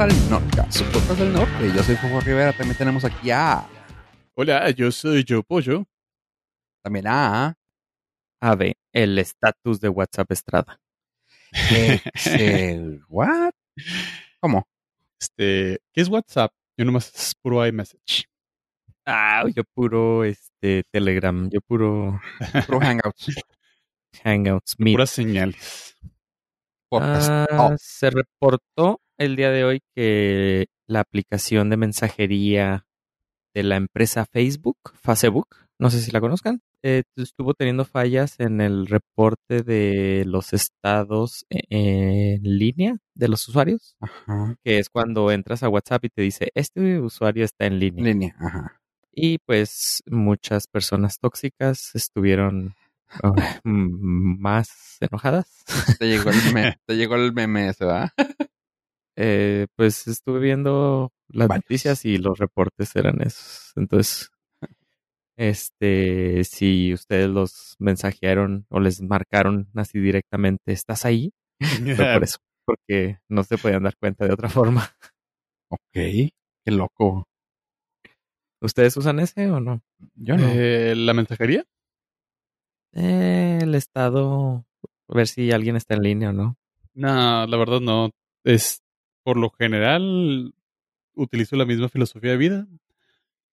al norte, su podcast del norte. Yo soy Fofo Rivera, también tenemos aquí a... Hola, yo soy Yo Pollo. También a... A ver, el estatus de WhatsApp Estrada. Excel. ¿What? ¿Cómo? Este, ¿qué es WhatsApp? Yo nomás es puro iMessage. Ah, yo puro este Telegram, yo puro Pro Hangouts. Hangouts, Meet. Puras señales. Podcast. Ah, Oh, Se reportó el día de hoy que la aplicación de mensajería de la empresa Facebook, Facebook, no sé si la conozcan, eh, estuvo teniendo fallas en el reporte de los estados e- en línea de los usuarios, Ajá. que es cuando entras a WhatsApp y te dice, este usuario está en línea. Línea, ajá. Y pues muchas personas tóxicas estuvieron más enojadas. Te llegó el meme, te llegó el meme ese, ¿verdad? Eh, pues estuve viendo las Varios. noticias y los reportes eran esos. Entonces, este, si ustedes los mensajearon o les marcaron así directamente, ¿estás ahí? Fue por eso, porque no se podían dar cuenta de otra forma. Ok. Qué loco. ¿Ustedes usan ese o no? Yo no. Eh, ¿La mensajería? Eh, el estado, a ver si alguien está en línea o no. No, la verdad no. Es, por lo general, utilizo la misma filosofía de vida.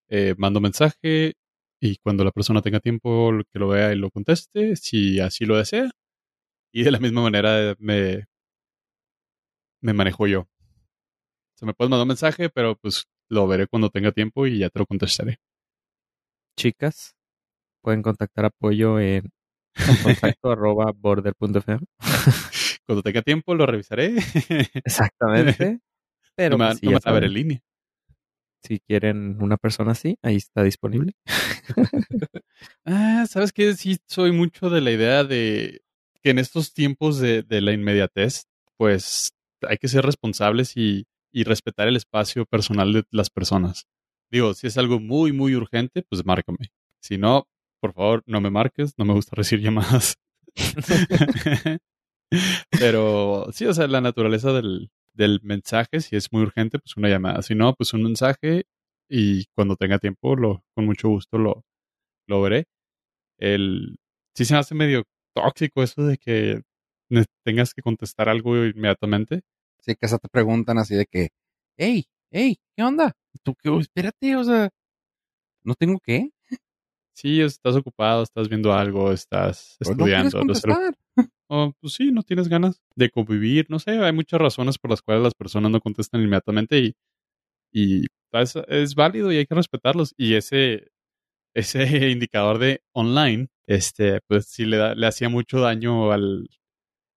Eh, mando mensaje y cuando la persona tenga tiempo que lo vea y lo conteste, si así lo desea. Y de la misma manera me, me manejo yo. O sea, me puedes mandar un mensaje, pero pues lo veré cuando tenga tiempo y ya te lo contestaré. Chicas, pueden contactar apoyo en contacto arroba border.fm. Cuando tenga tiempo lo revisaré. Exactamente. Pero no me, pues, sí, no me en línea. si quieren una persona así, ahí está disponible. Ah, ¿sabes qué? Sí, soy mucho de la idea de que en estos tiempos de, de la inmediatez, pues hay que ser responsables y, y respetar el espacio personal de las personas. Digo, si es algo muy, muy urgente, pues márcame. Si no, por favor, no me marques, no me gusta recibir llamadas. Pero sí, o sea, la naturaleza del, del mensaje, si es muy urgente, pues una llamada. Si no, pues un mensaje y cuando tenga tiempo, lo, con mucho gusto lo, lo veré. El, sí se me hace medio tóxico eso de que tengas que contestar algo inmediatamente. Sí, que hasta te preguntan así de que, hey, hey, ¿qué onda? Tú, qué? espérate, o sea, ¿no tengo qué? Sí, estás ocupado, estás viendo algo, estás estudiando. no. O, pues sí, no tienes ganas de convivir, no sé, hay muchas razones por las cuales las personas no contestan inmediatamente y, y es, es válido y hay que respetarlos. Y ese, ese indicador de online, este, pues sí le, da, le hacía mucho daño al,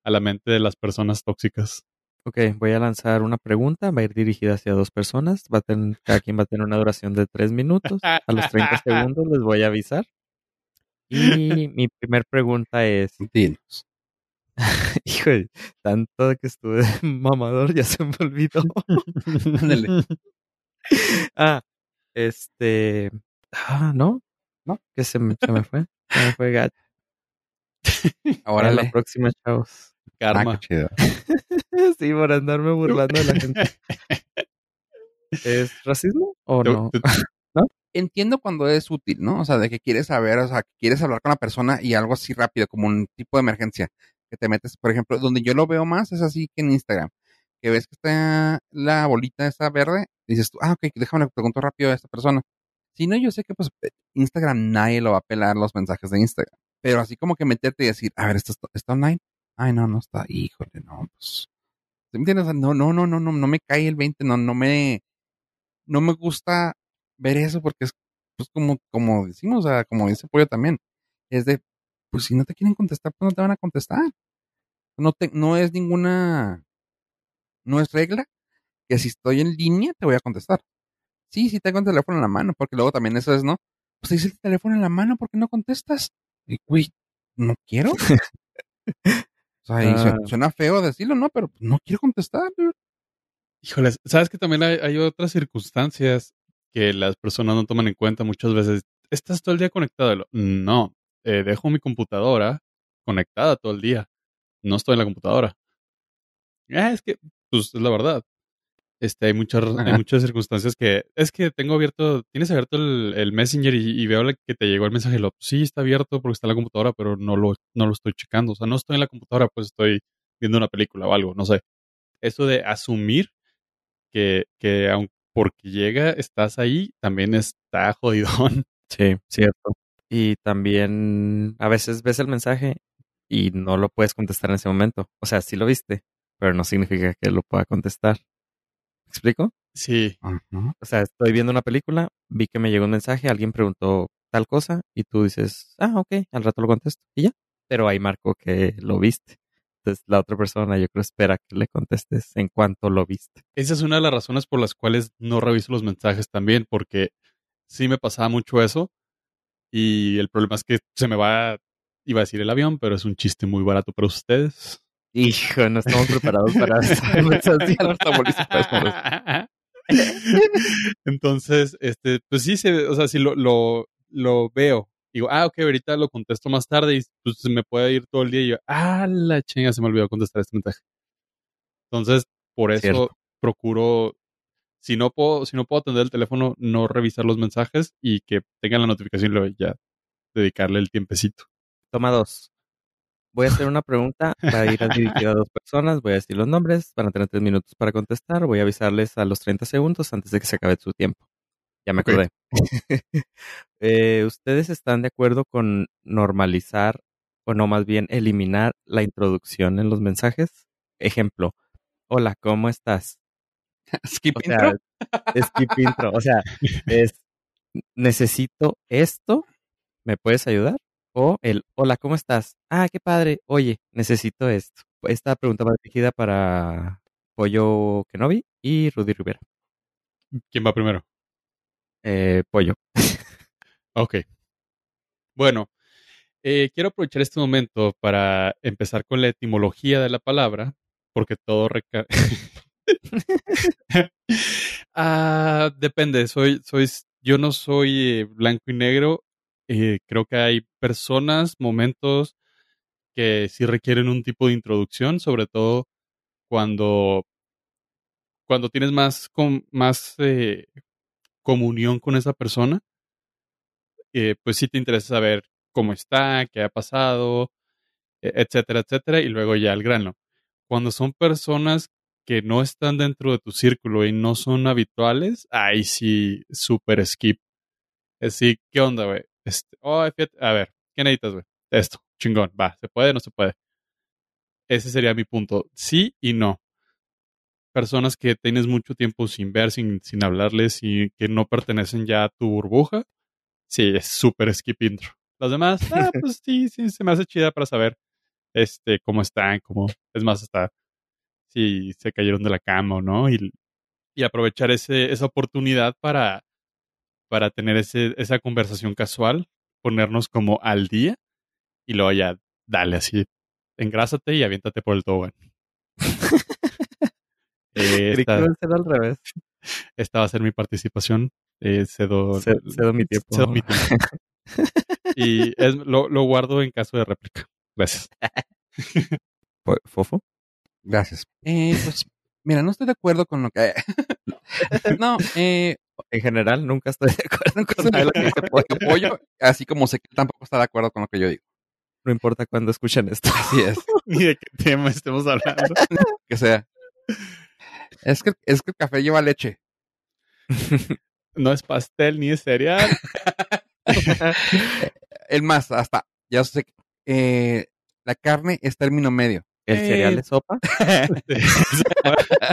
a la mente de las personas tóxicas. Ok, voy a lanzar una pregunta, va a ir dirigida hacia dos personas, va a tener, cada quien va a tener una duración de tres minutos, a los 30 segundos les voy a avisar. Y mi primer pregunta es, Dinos. hijo, de- tanto que estuve mamador ya se me olvidó. Ándale. ah, este, ah, no, ¿No? que se me, se me fue, se me fue gacho. Ahora la próxima, chavos. Karma. Ah, qué chido. Sí, por andarme burlando de la gente. ¿Es racismo o no? tú- Entiendo cuando es útil, ¿no? O sea, de que quieres saber, o sea, que quieres hablar con la persona y algo así rápido, como un tipo de emergencia. Que te metes, por ejemplo, donde yo lo veo más es así que en Instagram. Que ves que está la bolita esa verde, dices tú, ah, ok, déjame le pregunto rápido a esta persona. Si no, yo sé que pues Instagram nadie lo va a pelar los mensajes de Instagram. Pero así como que meterte y decir, a ver, ¿esto está, está online? Ay, no, no está. Híjole, no, pues. ¿Sí ¿Me entiendes? No, no, no, no, no, no me cae el 20, no, no me, no me gusta ver eso porque es, pues como, como decimos, o sea, como dice Pollo también, es de, pues si no te quieren contestar, pues no te van a contestar. No te, no es ninguna, no es regla que si estoy en línea te voy a contestar. Sí, sí tengo el teléfono en la mano, porque luego también eso es, ¿no? Pues dice el teléfono en la mano, ¿por qué no contestas? Y, güey, no quiero. O sea, y suena, Ah. suena feo decirlo, ¿no? Pero no quiero contestar. Híjoles, sabes que también hay, hay otras circunstancias que las personas no toman en cuenta muchas veces. ¿Estás todo el día conectado? No, eh, dejo mi computadora conectada todo el día. No estoy en la computadora. Ah, es que, pues es la verdad. Este, hay muchas, hay muchas circunstancias que es que tengo abierto, tienes abierto el, el Messenger y, y veo que te llegó el mensaje. Lo, sí, está abierto porque está en la computadora, pero no lo, no lo estoy checando. O sea, no estoy en la computadora, pues estoy viendo una película o algo, no sé. Eso de asumir que, que aun porque llega, estás ahí, también está jodidón. Sí, cierto. Y también a veces ves el mensaje y no lo puedes contestar en ese momento. O sea, sí lo viste, pero no significa que lo pueda contestar. ¿Me explico? Sí. O sea, estoy viendo una película, vi que me llegó un mensaje, alguien preguntó tal cosa y tú dices, ah, ok, al rato lo contesto y ya. Pero ahí marco que lo viste. Entonces la otra persona yo creo espera que le contestes en cuanto lo viste. esa es una de las razones por las cuales no reviso los mensajes también, porque sí me pasaba mucho eso. Y el problema es que se me va, iba a decir el avión, pero es un chiste muy barato para ustedes. Hijo, no estamos preparados para esta. Entonces, este, pues sí, se, o sea, si lo, lo, lo veo, digo, ah, ok, ahorita lo contesto más tarde y pues se me puede ir todo el día y yo, ah, la chinga, se me olvidó contestar este mensaje. Entonces, por eso Cierto. procuro, si no puedo, si no puedo atender el teléfono, no revisar los mensajes y que tengan la notificación y luego ya dedicarle el tiempecito. Toma dos. Voy a hacer una pregunta, va a ir dirigida a dos personas, voy a decir los nombres, van a tener tres minutos para contestar, voy a avisarles a los 30 segundos antes de que se acabe su tiempo. Ya me acordé. Eh, ¿Ustedes están de acuerdo con normalizar o no más bien eliminar la introducción en los mensajes? Ejemplo, hola, ¿cómo estás? Skip O sea, intro. skip intro. O sea, es necesito esto, ¿me puedes ayudar? O el hola, ¿cómo estás? Ah, qué padre. Oye, necesito esto. Esta pregunta va dirigida para Pollo Kenobi y Rudy Rivera. ¿Quién va primero? Eh, Pollo. Ok. Bueno, eh, quiero aprovechar este momento para empezar con la etimología de la palabra, porque todo reca... Ah, depende, soy, soy, yo no soy eh, blanco y negro. Eh, creo que hay personas, momentos que sí requieren un tipo de introducción, sobre todo cuando, cuando tienes más, com- más eh, comunión con esa persona pues sí te interesa saber cómo está, qué ha pasado, e- etcétera, etcétera, y luego ya al grano. Cuando son personas que no están dentro de tu círculo y no son habituales, ahí sí, súper skip. Es decir, ¿qué onda, güey? Este, oh, a ver, ¿qué necesitas, güey? Esto, chingón, va, ¿se puede o no se puede? Ese sería mi punto. Sí y no. Personas que tienes mucho tiempo sin ver, sin, sin hablarles y que no pertenecen ya a tu burbuja, Sí, es súper skip intro. Los demás, ah, pues sí, sí, se me hace chida para saber este, cómo están, cómo, es más, hasta si se cayeron de la cama o no, y, y aprovechar ese, esa oportunidad para, para tener ese, esa conversación casual, ponernos como al día, y luego ya dale así, engrásate y aviéntate por el tobogán. Eh, esta, al revés. va a ser mi participación. Eh, cedo, Ce- cedo mi tiempo. cedo mi tiempo. y es, lo, lo guardo en caso de réplica. Gracias. ¿Fofo? Gracias. Eh, pues, mira, no estoy de acuerdo con lo que. no, eh, En general, nunca estoy de acuerdo con nada de lo que dice Pollo. pollo, pollo, así como sé que tampoco está de acuerdo con lo que yo digo. No importa cuándo escuchen esto. Así es, Ni de qué tema estemos hablando. que sea. Es que, es que el café lleva leche. No es pastel ni es cereal. El más, hasta, ya sé, que, eh, la carne es término medio. ¿El Eh. cereal de sopa?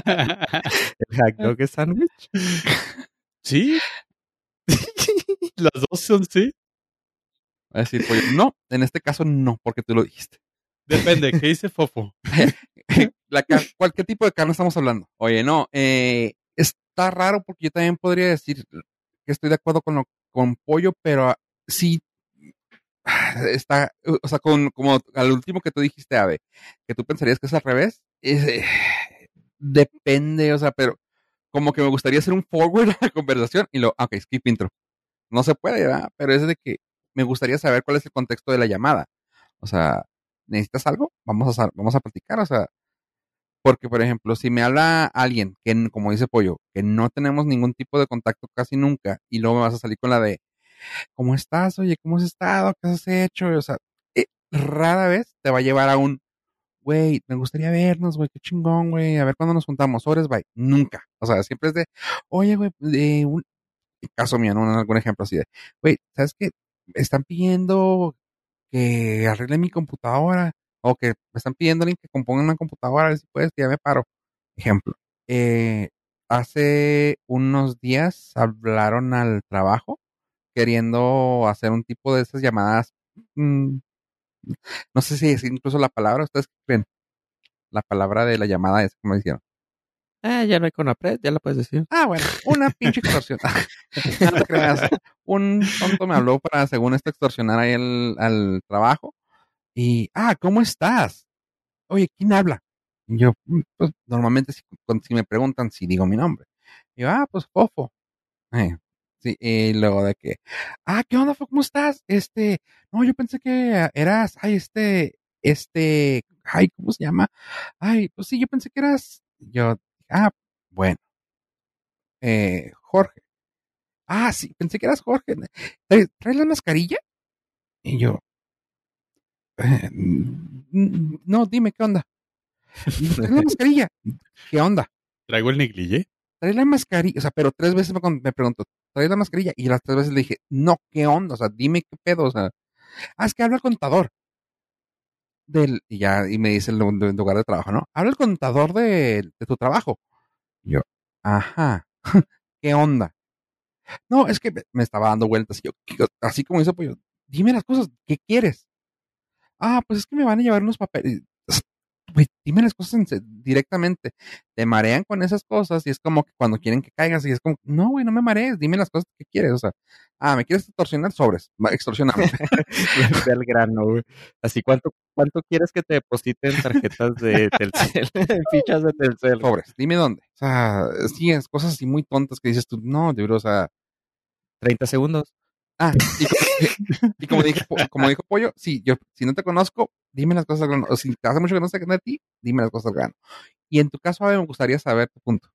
¿El hot dog es sándwich? sí. Las dos son sí. A decir pollo, no, en este caso no, porque tú lo dijiste. Depende. ¿Qué dice Fofo? La cualquier tipo de carne estamos hablando. Oye, no, eh, está raro porque yo también podría decir que estoy de acuerdo con lo, con pollo, pero ah, sí está, o sea, con como al último que tú dijiste, Ave, que tú pensarías que es al revés, es, eh, depende, o sea, pero como que me gustaría hacer un forward a la conversación y lo, ok, skip intro. No se puede, ¿verdad? Pero es de que me gustaría saber cuál es el contexto de la llamada. O sea, ¿necesitas algo? Vamos a, vamos a platicar, o sea, Porque, por ejemplo, si me habla alguien que, como dice Pollo, que no tenemos ningún tipo de contacto casi nunca, y luego me vas a salir con la de, ¿cómo estás? Oye, ¿cómo has estado? ¿Qué has hecho? O sea, eh, rara vez te va a llevar a un, güey, me gustaría vernos, güey, qué chingón, güey, a ver cuándo nos juntamos, horas, bye. Nunca. O sea, siempre es de, oye, güey, de un caso mío, ¿no? algún ejemplo así de, güey, ¿sabes qué? Están pidiendo que arregle mi computadora o que me están pidiendo que componga una computadora, a ver si puedes, que ya me paro. Ejemplo, eh, hace unos días hablaron al trabajo queriendo hacer un tipo de esas llamadas, mm, no sé si es incluso la palabra, ¿ustedes creen? La palabra de la llamada es como dijeron. Ah, ya no hay Conapred, ya la puedes decir. Ah, bueno, una pinche extorsión. no creas. Un tonto me habló para, según esto, extorsionar ahí al, al trabajo. Y, ah, ¿cómo estás? Oye, ¿quién habla? Y yo, "Mm, pues normalmente si me preguntan si digo mi nombre. Y yo, ah, pues Fofo. Eh, sí, y luego de que, ah, ¿qué onda? ¿Cómo estás? Este, no, yo pensé que eras, ay, este, este, ay, ¿cómo se llama? Ay, pues sí, yo pensé que eras, yo, ah, bueno, eh, Jorge. Ah, sí, pensé que eras Jorge. ¿Traes, la mascarilla? Y yo, eh, no, dime, ¿qué onda? ¿Traes la mascarilla? ¿Qué onda? ¿Traigo el negligé? traes la mascarilla, o sea, pero tres veces me, me preguntó, ¿traes la mascarilla? Y las tres veces le dije, no, ¿qué onda? O sea, dime qué pedo, o sea, ah, es que habla el contador del, y ya, y me dice el, lu- lu- lugar de trabajo, ¿no? Habla el contador de, de tu trabajo. Yo, ajá, ¿qué onda? No, es que me- estaba dando vueltas, y yo, ¿qué- así como dice, pues yo, dime las cosas, ¿qué quieres? Ah, pues es que me van a llevar unos papeles. Güey, dime las cosas directamente. Te marean con esas cosas y es como que cuando quieren que caigas y es como, no, güey, no me marees, dime las cosas que quieres. O sea, ah, ¿me quieres extorsionar? Sobres, extorsioname. Ve al grano, güey. Así, ¿cuánto, ¿cuánto quieres que te depositen tarjetas de Telcel? Fichas de Telcel. Sobres, dime dónde. O sea, sí, es cosas así muy tontas que dices tú, no, de verdad, o sea, 30 segundos. Ah, y, co- y como, dije, como dijo Pollo, sí, yo, si no te conozco, dime las cosas al grano. O si te hace mucho que no sé de ti, dime las cosas al grano. Y en tu caso, a mí me gustaría saber tu punto.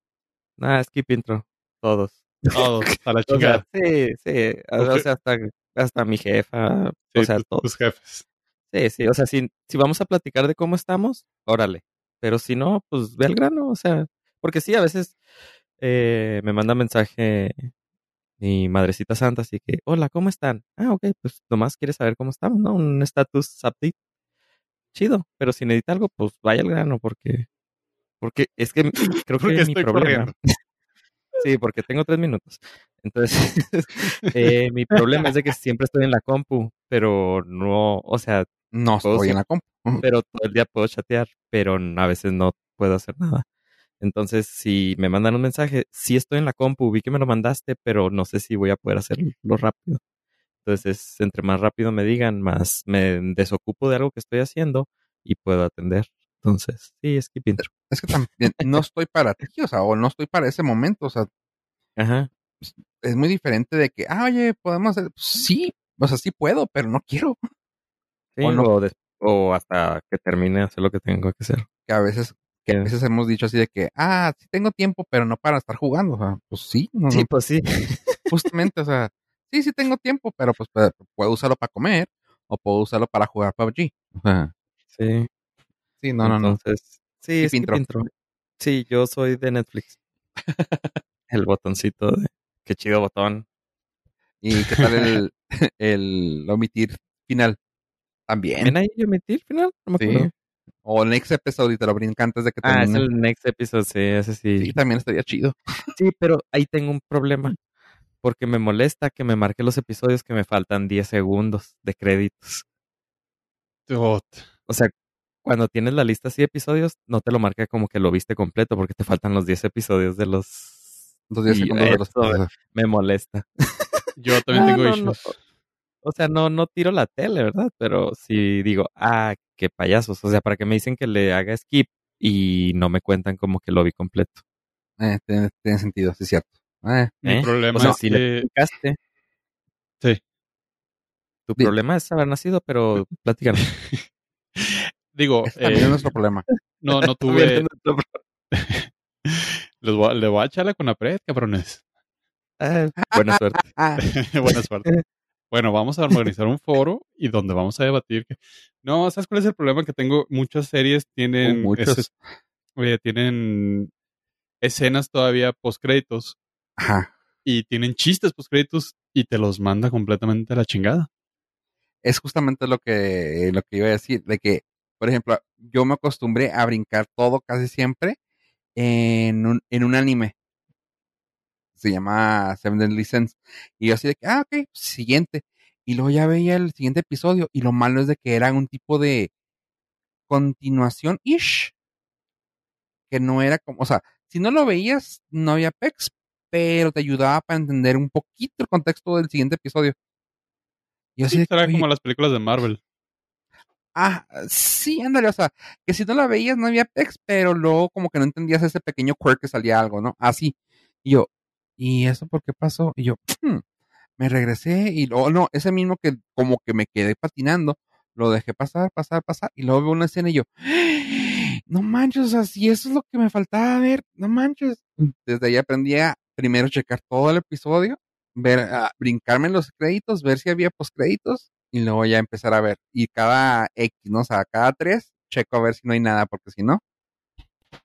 Ah, skip intro. Todos. Todos, a la O sea, chingada. sí, sí. O sea, hasta, hasta mi jefa. Sí, o sea, todos. tus jefes. Sí, sí. O sea, si, si vamos a platicar de cómo estamos, órale. Pero si no, pues ve al grano. O sea, porque sí, a veces eh, me manda mensaje mi madrecita santa, así que, hola, ¿cómo están? Ah, ok, pues nomás quiere saber cómo estamos, ¿no? Un status update. Chido. Pero si necesita algo, pues vaya al grano, porque. Porque es que creo que mi estoy problema. corriendo. Sí, porque tengo tres minutos. Entonces, eh, mi problema es de que siempre estoy en la compu, pero no, o sea, No estoy en la compu. pero todo el día puedo chatear, pero a veces no puedo hacer nada. Entonces, si me mandan un mensaje, sí estoy en la compu, vi que me lo mandaste, pero no sé si voy a poder hacerlo rápido. Entonces, entre más rápido me digan, más me desocupo de algo que estoy haciendo y puedo atender. Entonces, sí, skip intro. Es que también no estoy para ti, o sea, o no estoy para ese momento, o sea, Ajá. es muy diferente de que, ah, oye, podemos hacer, sí, o sea, sí puedo, pero no quiero. Sí, O o, no. o hasta que termine de hacer lo que tengo que hacer. Que a veces, que a veces hemos dicho así de que, ah, sí tengo tiempo, pero no para estar jugando, o sea, pues sí, no, Sí, no, pues sí. justamente, o sea, sí, sí tengo tiempo, pero pues puedo, usarlo para comer o puedo usarlo para jugar PUBG. O sea, Sí. sí, no, no, no. Entonces, sí, intro. intro. Sí, yo soy de Netflix. el botoncito de... Qué chido botón. ¿Y qué tal el, el omitir final? También. ¿También hay omitir final? No me Sí. O next episode y te lo brinca antes de que Ah, es termine. el next episode, sí, ese sí. Sí, también estaría chido. Sí, pero ahí tengo un problema. Porque me molesta que me marque los episodios que me faltan 10 segundos de créditos. Tot. O sea, cuando tienes la lista así de episodios, no te lo marca como que lo viste completo porque te faltan los 10 episodios de los... Días Y segundos de los Me molesta. Yo también No, tengo no, no. O sea, no, no tiro la tele, ¿verdad? Pero si digo, ah, qué payasos. O sea, para que me dicen que le haga skip y no me cuentan como que lo vi completo. Eh, tiene, tiene sentido, sí es cierto. Eh, Mi ¿Eh? problema O sea, es si le que... explicaste, Sí. tu Di- problema es haber nacido, pero platícame. Digo, ese también es eh, nuestro problema. No, no tuve. Les voy, a- le voy a echar la Conapred, cabrones. Ah, buena suerte. Buena suerte. Bueno, vamos a organizar un foro y donde vamos a debatir. que- No, ¿sabes cuál es el problema que tengo? Muchas series tienen, Uh, ese- eh, tienen escenas todavía post créditos Ajá. y tienen chistes post créditos y te los manda completamente a la chingada. Es justamente lo que, lo que iba a decir, de que, por ejemplo, yo me acostumbré a brincar todo casi siempre en un, en un anime. Se llama Seven Deadly Sins. Y yo así de que, ah, ok, siguiente. Y luego ya veía el siguiente episodio. Y lo malo es de que era un tipo de continuación-ish. Que no era como, o sea, si no lo veías, no había pex, pero te ayudaba para entender un poquito el contexto del siguiente episodio. Y así Sí, de que, será "Oye, como las películas de Marvel. Ah, sí, ándale, o sea, que si no la veías no había pex, pero luego como que no entendías ese pequeño quirk que salía algo, ¿no? Así. Y yo, ¿y eso por qué pasó? Y yo, "Hmm", me regresé y luego, no, ese mismo que como que me quedé patinando, lo dejé pasar, pasar, pasar, y luego veo una escena y yo, no manches, si eso es lo que me faltaba ver, no manches. Desde ahí aprendí a primero checar todo el episodio, ver, a brincarme en los créditos, ver si había postcréditos, y luego ya empezar a ver. Y cada X, ¿no? O sea, cada tres, checo a ver si no hay nada, porque si no.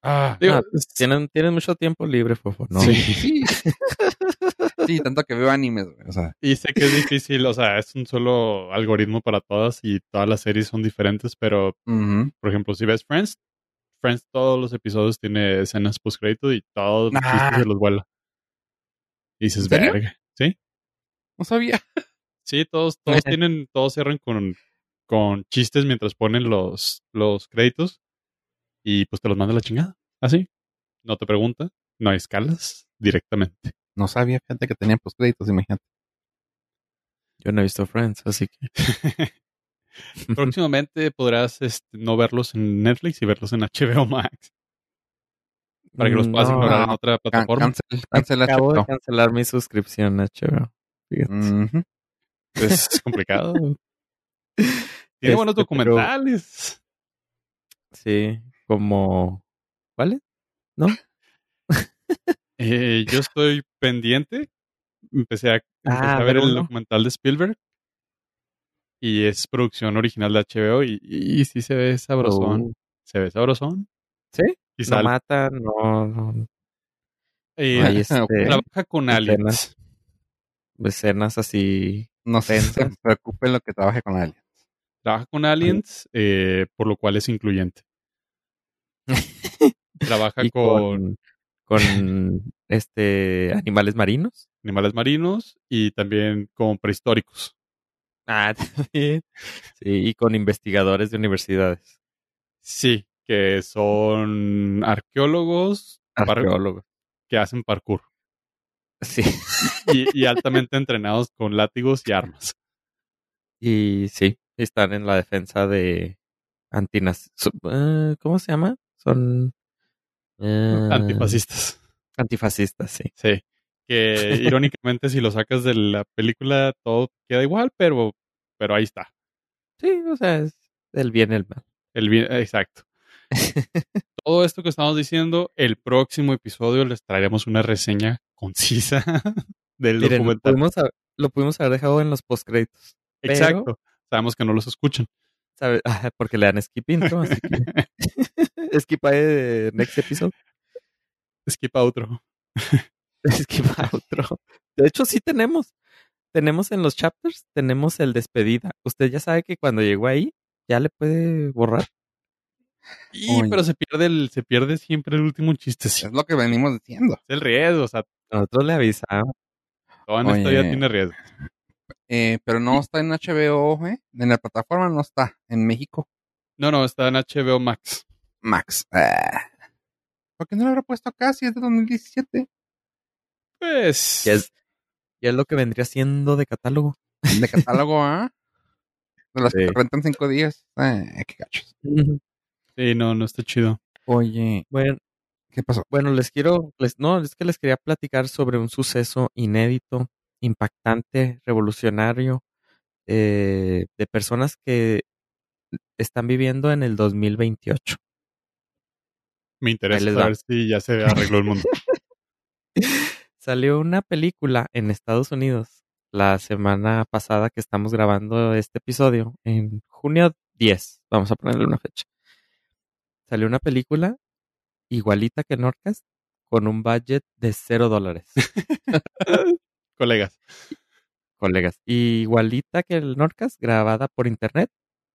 Ah, digo, Ah, tienen, tienen mucho tiempo libre, Fofo. No. Sí. Tanto que veo animes, güey. O sea, Y sé que es difícil, o sea, es un solo algoritmo para todas y todas las series son diferentes, pero por ejemplo, si ves Friends, Friends todos los episodios tiene escenas post crédito y todos los Ah. chistes se los vuela. Y dices, verga. Sí, no sabía. sí, todos, todos tienen, todos cierran con, con chistes mientras ponen los, los créditos y pues te los manda a la chingada. Así. No te pregunta, no hay escalas, directamente. No sabía, fíjate que tenían postcréditos, imagínate. Yo no he visto Friends, así que. Próximamente podrás este, no verlos en Netflix y verlos en HBO Max. Para que los puedas No, ignorar en otra Can- plataforma. cancel, cancela Acabo de HBO. cancelar mi suscripción a HBO. Fíjate. Es complicado. Tiene buenos Este, pero- documentales. Sí, como. ¿Cuáles? Eh, yo estoy pendiente. Empecé a, empecé Ah, a ver el documental de Spielberg. Y es producción original de HBO. Y, y sí se ve sabrosón. Uh, Se ve sabrosón. ¿Sí? Y No matan, no, no. eh, no este, trabaja con aliens. escenas. escenas así. No se, se preocupen lo que trabaje con alguien. Trabaja con aliens, eh, por lo cual es incluyente. Trabaja y con, con, con este animales marinos. animales marinos y también con prehistóricos. Ah, también. Sí, y con investigadores de universidades. Sí, que son arqueólogos Arqueólogos. que hacen parkour Sí. y, y altamente entrenados con látigos y armas. Y sí, están en la defensa de antinas. eh, ¿Cómo se llama? Son eh, Antifascistas. Antifascistas, sí. Sí. Que irónicamente, si lo sacas de la película, todo queda igual, pero, pero ahí está. Sí, o sea, es el bien y el mal. El bien, exacto. Todo esto que estamos diciendo, el próximo episodio les traeremos una reseña concisa del Miren, lo documental. pudimos, haber, lo pudimos haber dejado en los postcréditos. pero- Exacto. Sabemos que no los escuchan. ¿Sabe? Ah, Porque le dan skip intro, así que skip a eh, next episode. Skip a otro. Skip a outro. De hecho, sí tenemos. Tenemos en los chapters, tenemos el despedida. Usted ya sabe que cuando llegó ahí, ya le puede borrar. Y, pero se pierde el, se pierde siempre el último chiste. Es lo que venimos diciendo. Es el riesgo, o sea, Nosotros le avisamos. todo en vida Oye. tiene riesgo. Eh, pero no está en HBO, ¿eh? En la plataforma no está. En México, No, no, está en HBO Max. Max. Ah. ¿Por qué no lo habrá puesto acá si es de 2017? Pues. Ya es, ya es lo que vendría siendo de catálogo. De catálogo, ¿ah? De las Sí. que rentan cinco días. Eh, qué gachos. Sí, no, no está chido. Oye, Bueno, ¿qué pasó? bueno, les quiero, les, no, es que les quería platicar sobre un suceso inédito, impactante, revolucionario, eh, de personas que están viviendo en el 2028. Me interesa saber si ya se arregló el mundo. Salió una película en Estados Unidos la semana pasada que estamos grabando este episodio, en junio 10, vamos a ponerle una fecha. Salió una película igualita que Norcas con un budget de cero dólares, Colegas. colegas. Igualita que el Norcas, grabada por internet.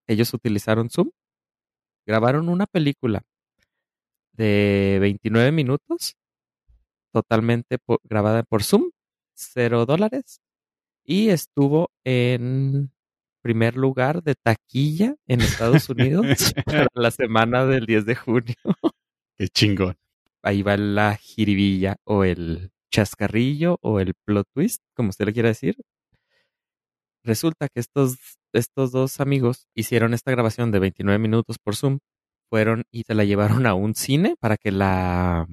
Ellos utilizaron Zoom. Grabaron una película de 29 minutos, totalmente grabada por Zoom, cero dólares, y estuvo en primer lugar de taquilla en Estados Unidos para la semana del 10 de junio. Qué chingón. Ahí va la jiribilla o el chascarrillo o el plot twist, como usted le quiera decir. Resulta que estos, estos dos amigos hicieron esta grabación de 29 minutos por Zoom, fueron y se la llevaron a un cine para que la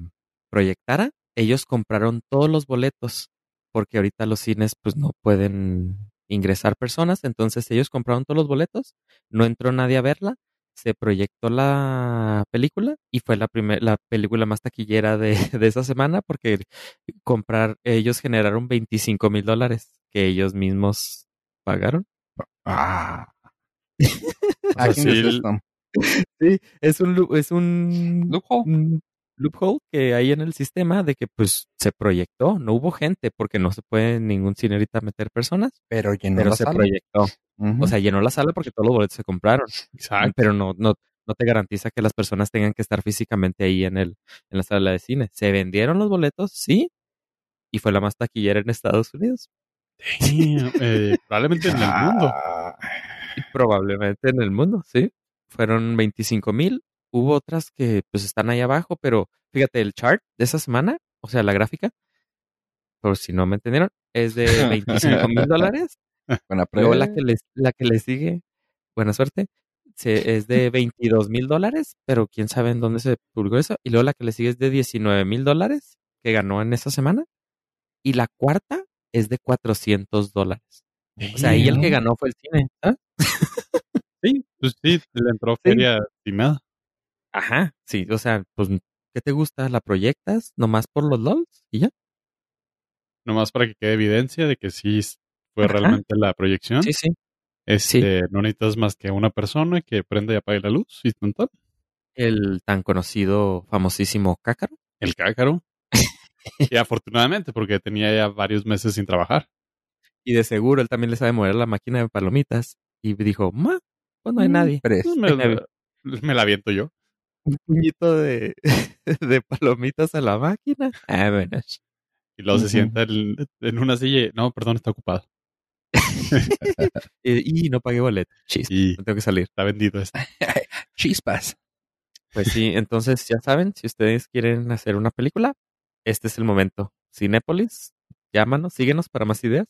proyectara. Ellos compraron todos los boletos porque ahorita los cines pues no pueden ingresar personas, entonces ellos compraron todos los boletos, no entró nadie a verla, se proyectó la película y fue la primer, la película más taquillera de, de esa semana porque comprar, ellos generaron 25 mil dólares que ellos mismos pagaron. Ah. sea, ¿A quién sí, es un, es un un loophole que hay en el sistema de que pues se proyectó, no hubo gente porque no se puede en ningún cine ahorita meter personas, Pero llenó pero la se sala. proyectó. O sea, llenó la sala porque todos los boletos se compraron, Exacto. pero no, no, no te garantiza que las personas tengan que estar físicamente ahí en el, en la sala de cine. Se vendieron los boletos, sí, y fue la más taquillera en Estados Unidos. Damn, eh, probablemente en el mundo. Probablemente en el mundo, sí. Fueron 25 mil. Hubo otras que pues están ahí abajo, pero fíjate, el chart de esa semana, o sea, la gráfica, por si no me entendieron, es de 25 mil dólares. Buena Luego prueba. la que, le, la que le sigue, buena suerte, se, es de 22 mil dólares, pero quién sabe en dónde se publicó eso. Y luego la que le sigue es de 19 mil dólares, que ganó en esa semana. Y la cuarta es de 400 dólares. O sea, ahí el que ganó fue el cine. ¿ah? Sí, pues sí, le entró feria estimada. Ajá, sí, o sea, pues, ¿qué te gusta? ¿La proyectas nomás por los LOLs? Y ya. Nomás para que quede evidencia de que sí fue Ajá. realmente la proyección. Sí, sí. Este, no necesitas más que una persona que prenda y apague la luz y tanto. El tan conocido, famosísimo Cácaro. El cácaro. y afortunadamente, porque tenía ya varios meses sin trabajar. Y de seguro él también le sabe mover la máquina de palomitas. Y dijo, ma, pues no hay Mm, nadie. Pres. Pues me, me la aviento yo. Un puñito de, de palomitas a la máquina. Ah, bueno. Y luego se sienta en, en una silla y, no, perdón, está ocupado. Y, y no pagué boleto. Chis, Y no tengo que salir. está vendido este. Chispas. Pues sí, entonces ya saben, si ustedes quieren hacer una película, este es el momento. Cinépolis, llámanos, síguenos para más ideas.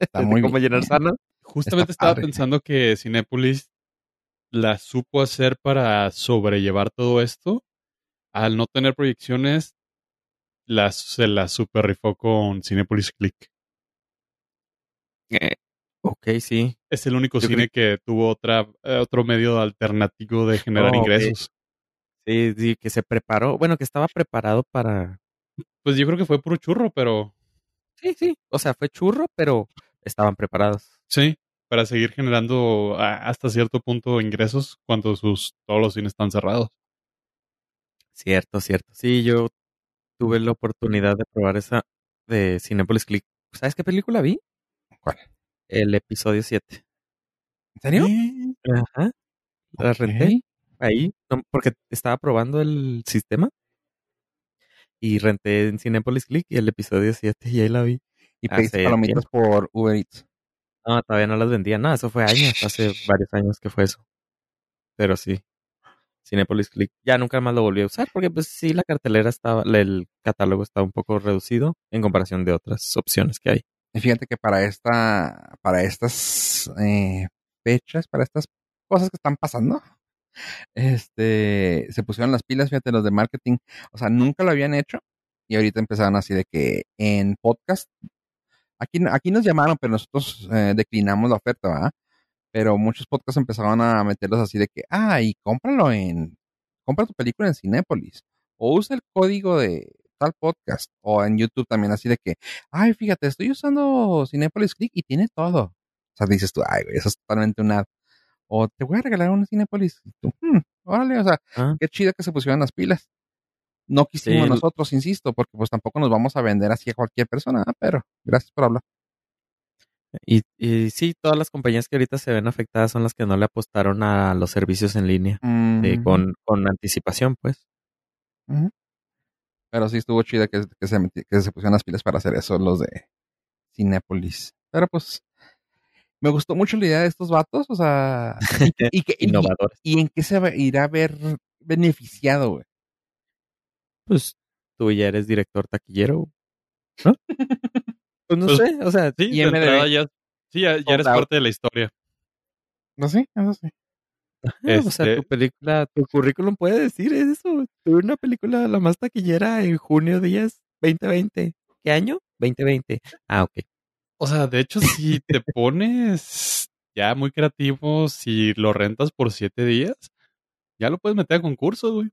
Está muy cómo bien. llenar salas. Justamente Está estaba padre. pensando que Cinépolis la supo hacer para sobrellevar todo esto. Al no tener proyecciones, las, se la super rifó con Cinépolis Click. Eh, ok, sí. Es el único Yo cine que tuvo otra, eh, otro medio alternativo de generar Oh, ingresos. Sí, sí, que se preparó. Bueno, que estaba preparado para. Pues yo creo que fue puro churro, pero Sí, sí. O sea, fue churro, pero estaban preparados. sí, para seguir generando hasta cierto punto ingresos cuando sus todos los cines están cerrados. Cierto, cierto. Sí, yo tuve la oportunidad de probar esa de Cinepolis Click. ¿Sabes qué película vi? ¿Cuál? El episodio 7. ¿En serio? Eh, Ajá. La renté ahí, no, porque estaba probando el sistema. Y renté en Cinepolis Click y el episodio 7 y ahí la vi. Y pediste palomitas por Uber Eats. No, todavía no las vendía. No, eso fue años, hace varios años que fue eso. Pero sí. Cinepolis Click. Ya nunca más lo volví a usar porque pues sí, la cartelera estaba, el catálogo estaba un poco reducido en comparación de otras opciones que hay. Y fíjate que para esta, para estas eh, fechas, para estas cosas que están pasando, este, se pusieron las pilas, fíjate, los de marketing. O sea, nunca lo habían hecho y ahorita empezaron así de que en podcast, aquí, aquí nos llamaron, pero nosotros eh, declinamos la oferta, ¿verdad? Pero muchos podcasts empezaron a meterlos así de que, ah, y cómpralo en, compra tu película en Cinépolis o usa el código de tal podcast o en YouTube también así de que, ay, fíjate, estoy usando Cinépolis Click y tiene todo. O sea, dices tú, ay, güey, eso es totalmente un ad. O te voy a regalar un Cinépolis. Y tú, "Hmm, órale, o sea, Ah. qué chido que se pusieron las pilas. No quisimos Sí. nosotros, insisto, porque pues tampoco nos vamos a vender así a cualquier persona, ah, pero gracias por hablar. Y, y sí, todas las compañías que ahorita se ven afectadas son las que no le apostaron a los servicios en línea eh, con, con anticipación, pues. Pero sí estuvo chido que, que se, que se pusieron las pilas para hacer eso los de Cinépolis. Pero pues me gustó mucho la idea de estos vatos, o sea, y, que- y que- y- Innovadores. y en qué se irá a ver beneficiado, güey. Pues tú ya eres director taquillero, ¿no? Pues no Pues, sé, o sea, Sí, Y de MDB. entrada ya, sí, ya, ya Sold eres out. parte de la historia. No sé, eso sí. Ah, o sea, Este- tu película, tu currículum puede decir eso. Tuve una película la más taquillera en junio 10, 2020. ¿Qué año? 2020. Ah, ok. O sea, de hecho, si te pones ya muy creativo, si lo rentas por siete días, ya lo puedes meter a concurso, güey.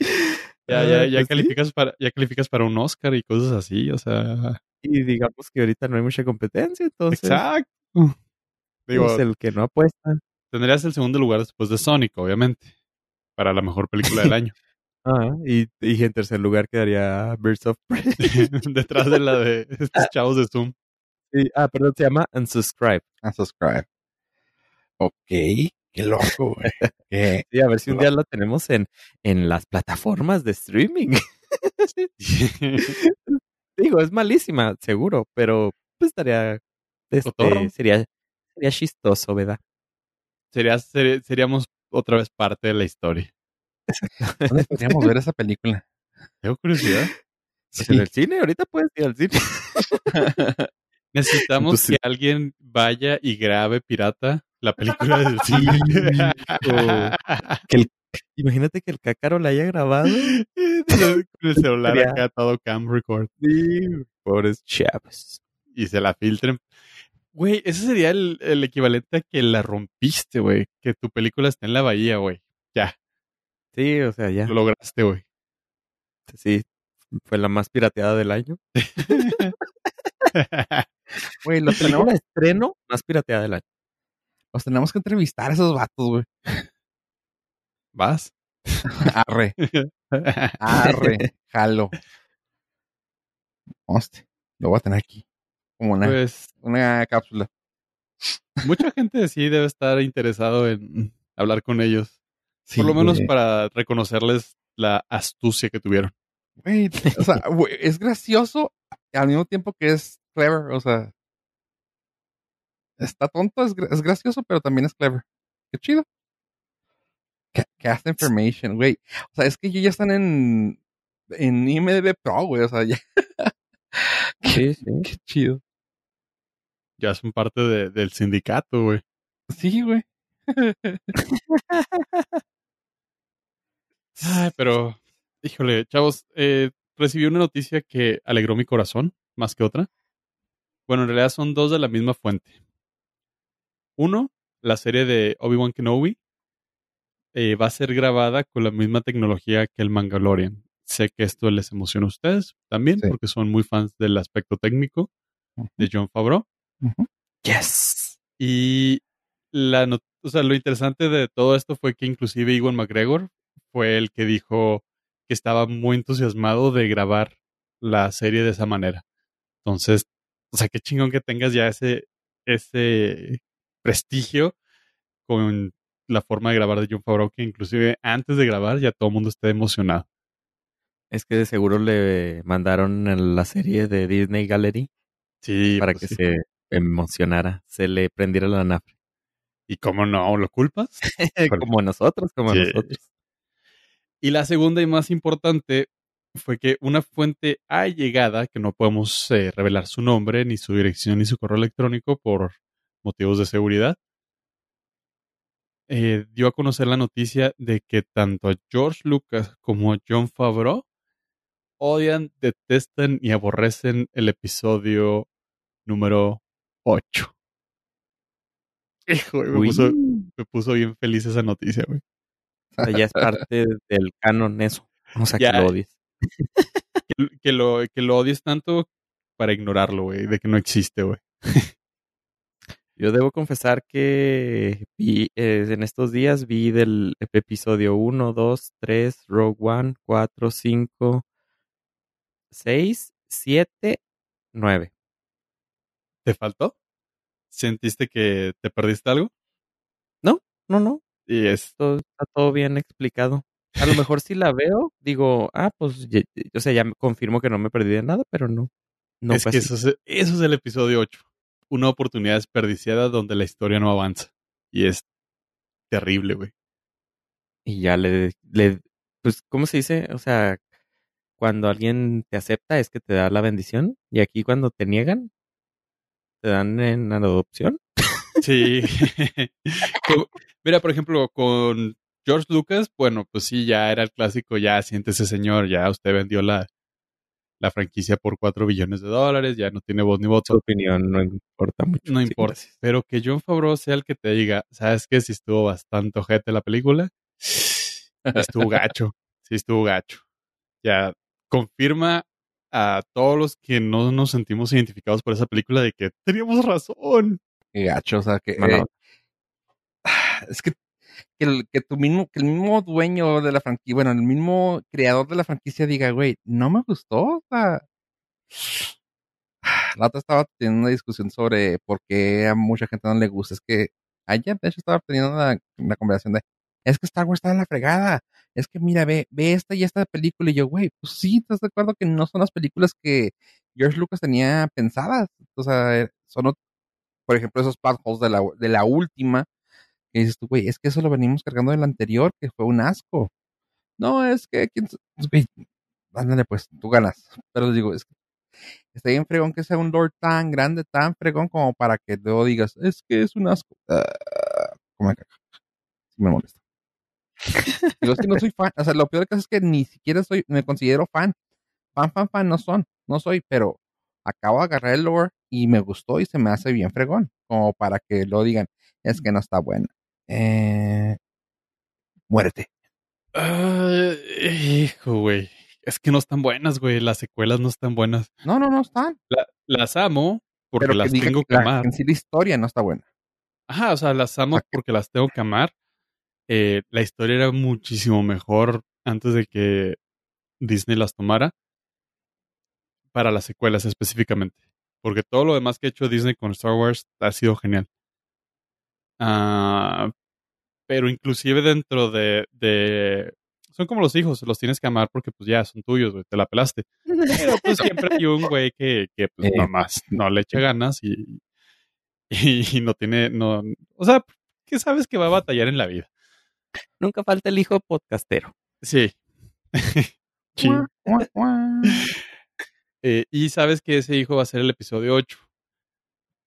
Ya, ya, Ah, ya pues sí. calificas para, ya calificas para un Oscar y cosas así, o sea. Y digamos que ahorita no hay mucha competencia, entonces Exacto. Digo, pues, el que no apuesta. tendrías el segundo lugar después de Sonic, obviamente. Para la mejor película del año. Ah, y, y en tercer lugar quedaría Birds of Prey. Detrás de la de estos chavos de Zoom. Sí, ah, perdón, se llama Unsubscribe. A subscribe. Ok, qué loco, güey. Qué- Sí, a ver si un día lo tenemos en, en las plataformas de streaming. Digo, es malísima, seguro, pero pues estaría, este, sería, sería chistoso, ¿verdad? Sería, seríamos otra vez parte de la historia. ¿Dónde podríamos ver esa película? Tengo curiosidad. Pues en el cine, ahorita puedes ir al cine. Necesitamos Entonces- que alguien vaya y grabe pirata la película del Sí, cine. Que el- imagínate que el cácaro la haya grabado. Con el celular acá todo cam record Sí, pobres chavos. y se la filtren. Güey, ese sería el, el equivalente a que la rompiste, güey. Que tu película está en la bahía, güey. Ya, Sí, o sea, ya. lo lograste, güey. Sí, fue la más pirateada del año. Güey, los Película tenemos, de estreno más pirateada del año. Los tenemos que entrevistar a esos vatos, güey. ¿Vas? Arre, arre, jalo. Hostia, lo voy a tener aquí. Como una, pues una cápsula. mucha gente sí debe estar interesado en hablar con ellos. Sí, Por lo menos güey. para reconocerles la astucia que tuvieron. Güey, o sea, güey, es gracioso al mismo tiempo que es clever, o sea. Está tonto, es, es gracioso, pero también es clever. Qué chido. Ca- Cast information, güey. O sea, es que ellos ya están en, en IMDB Pro, güey, o sea, ya. Sí, sí. Qué chido. Ya son parte de- del sindicato, güey. Sí, güey. Ay, pero, híjole, chavos, eh, recibí una noticia que alegró mi corazón, más que otra. Bueno, en realidad son dos de la misma fuente. Uno, la serie de Obi-Wan Kenobi eh, va a ser grabada con la misma tecnología que el Mandalorian. Sé que esto les emociona a ustedes también, Sí. porque son muy fans del aspecto técnico de John Favreau. Yes. Y la o sea, lo interesante de todo esto fue que inclusive Iwan McGregor fue el que dijo que estaba muy entusiasmado de grabar la serie de esa manera. Entonces, o sea, qué chingón que tengas ya ese, ese prestigio con la forma de grabar de John Favreau, que inclusive antes de grabar ya todo el mundo esté emocionado. Es que de seguro le mandaron en la serie de Disney Gallery Sí, para pues que sí. se emocionara, se le prendiera la nafre. ¿Y cómo no? ¿Lo culpas? como nosotros, como Sí. nosotros. Y la segunda y más importante fue que una fuente allegada, que no podemos eh, revelar su nombre, ni su dirección, ni su correo electrónico por motivos de seguridad, eh, dio a conocer la noticia de que tanto George Lucas como John Favreau odian, detestan y aborrecen el episodio número 8. Hijo, me Uy. puso, me puso bien feliz esa noticia, güey. O sea, ya es parte del canon eso. O sea, Ya. que lo odies. Que, que lo, que lo odies tanto para ignorarlo, güey, de que no existe, güey. Yo debo confesar que vi, eh, en estos días vi del episodio 1, 2, 3, Rogue One, 4, 5, 6, 7, 9. ¿Te faltó? ¿Sentiste que te perdiste algo? No, no, no. Y es Todo, está todo bien explicado. A lo mejor si la veo, digo, ah, pues, ya- o sea, ya me confirmo que no me perdí de nada, pero no. No es que así. eso es, eso es el episodio 8. Una oportunidad desperdiciada donde la historia no avanza. Y es terrible, güey. Y ya le, le, pues, ¿cómo se dice? O sea, cuando alguien te acepta es que te da la bendición. Y aquí cuando te niegan, te dan en adopción. Sí. Mira, por ejemplo, con George Lucas, bueno, pues sí, ya era el clásico, ya siéntese señor, ya usted vendió la, la franquicia por 4 billones de dólares, ya no tiene voz ni Su voto, opinión no importa mucho. no Sí, importa. gracias. Pero que John Favreau sea el que te diga, ¿sabes qué? Si estuvo bastante ojete la película, estuvo gacho, sí estuvo gacho. Ya confirma a todos los que no nos sentimos identificados por esa película de que teníamos razón. Qué gacho, o sea, que... Eh, es que, que, el, que tu mismo, que el mismo dueño de la franquicia, bueno, el mismo creador de la franquicia diga, güey, no me gustó, o sea... La otra estaba teniendo una discusión sobre por qué a mucha gente no le gusta. Es que ayer, de hecho, estaba teniendo una, una conversación de, es que Star Wars está en la fregada. Es que mira, ve, ve esta y esta película. Y yo, güey, pues sí, ¿estás de acuerdo que no son las películas que George Lucas tenía pensadas? O sea, eh, son, por ejemplo, esos plot holes de la, de la última. Que dices tú, güey, es que eso lo venimos cargando del anterior, que fue un asco. No, es que, ¿quién s- pues, güey, ándale, pues, tú ganas. Pero digo, es que está bien fregón que sea un Lord tan grande, tan fregón como para que luego digas, es que es un asco. Ah, como me me molesta. Digo, es que no soy fan. O sea, lo peor que es que ni siquiera soy, me considero fan. Fan, fan, fan, no son. No soy, pero acabo de agarrar el lore y me gustó y se me hace bien fregón. Como para que lo digan, es que no está buena. Eh, muérete. Ay, hijo, güey. Es que no están buenas, güey. Las secuelas no están buenas. No, no, no están. La- las amo porque pero las tengo que la- amar. En sí la historia no está buena. Ajá, o sea, las amo porque las tengo que amar. Eh, la historia era muchísimo mejor antes de que Disney las tomara. Para las secuelas específicamente. Porque todo lo demás que ha hecho Disney con Star Wars ha sido genial. Ah, pero inclusive dentro de, de... Son como los hijos, los tienes que amar porque pues ya son tuyos, güey, te la pelaste. Pero pues siempre hay un güey que, que pues Eh. nomás no le echa ganas y, y, no tiene, no, o sea, que sabes que va a batallar en la vida. Nunca falta el hijo podcastero. Sí. Eh, y sabes que ese hijo va a ser el episodio 8.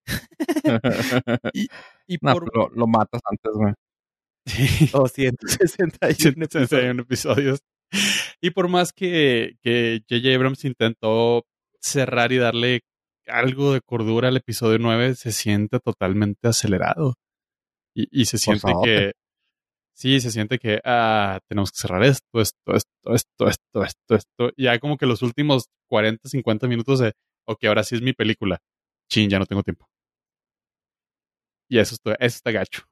Y no, por lo, lo matas antes, güey. Sí, 261 161 episodios. Y por más que que J.J. Abrams intentó cerrar y darle algo de cordura al episodio 9, se siente totalmente acelerado. Y, y se siente que... Sí, se siente que ah, tenemos que cerrar esto, esto, esto, esto, esto, esto, esto. Y ya como que los últimos 40, 50 minutos de, ok, ahora sí es mi película. Chin, ya no tengo tiempo. Y eso está, eso está gacho.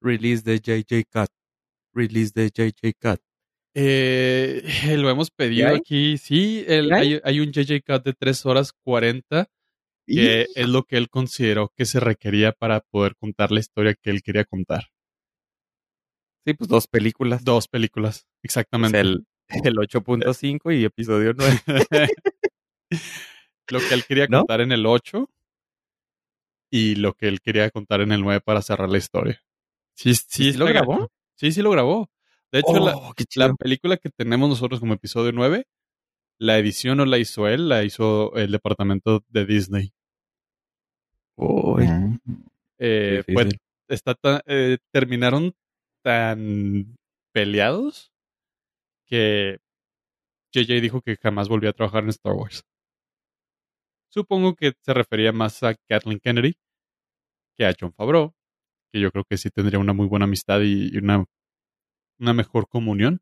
Release de JJ Cut. Release de JJ Cut. Eh, lo hemos pedido aquí. Sí, el- ¿Ya hay? hay, un JJ Cut de 3 horas 40, que es lo que él consideró que se requería para poder contar la historia que él quería contar. Sí, pues dos películas. Dos películas, exactamente. el, el 8.5 y episodio 9. lo que él quería ¿No? contar en el 8 y lo que él quería contar en el 9 para cerrar la historia. Sí, sí, sí lo grabó? gacho. Sí, sí lo grabó. De hecho, la, Oh, la película que tenemos nosotros como episodio 9, la edición no la hizo él, la hizo el departamento de Disney. Uy, Eh, difícil. está tan- eh, terminaron tan peleados que JJ dijo que jamás volvió a trabajar en Star Wars. Supongo que se refería más a Kathleen Kennedy que a John Favreau, que yo creo que sí tendría una muy buena amistad y, una, una mejor comunión.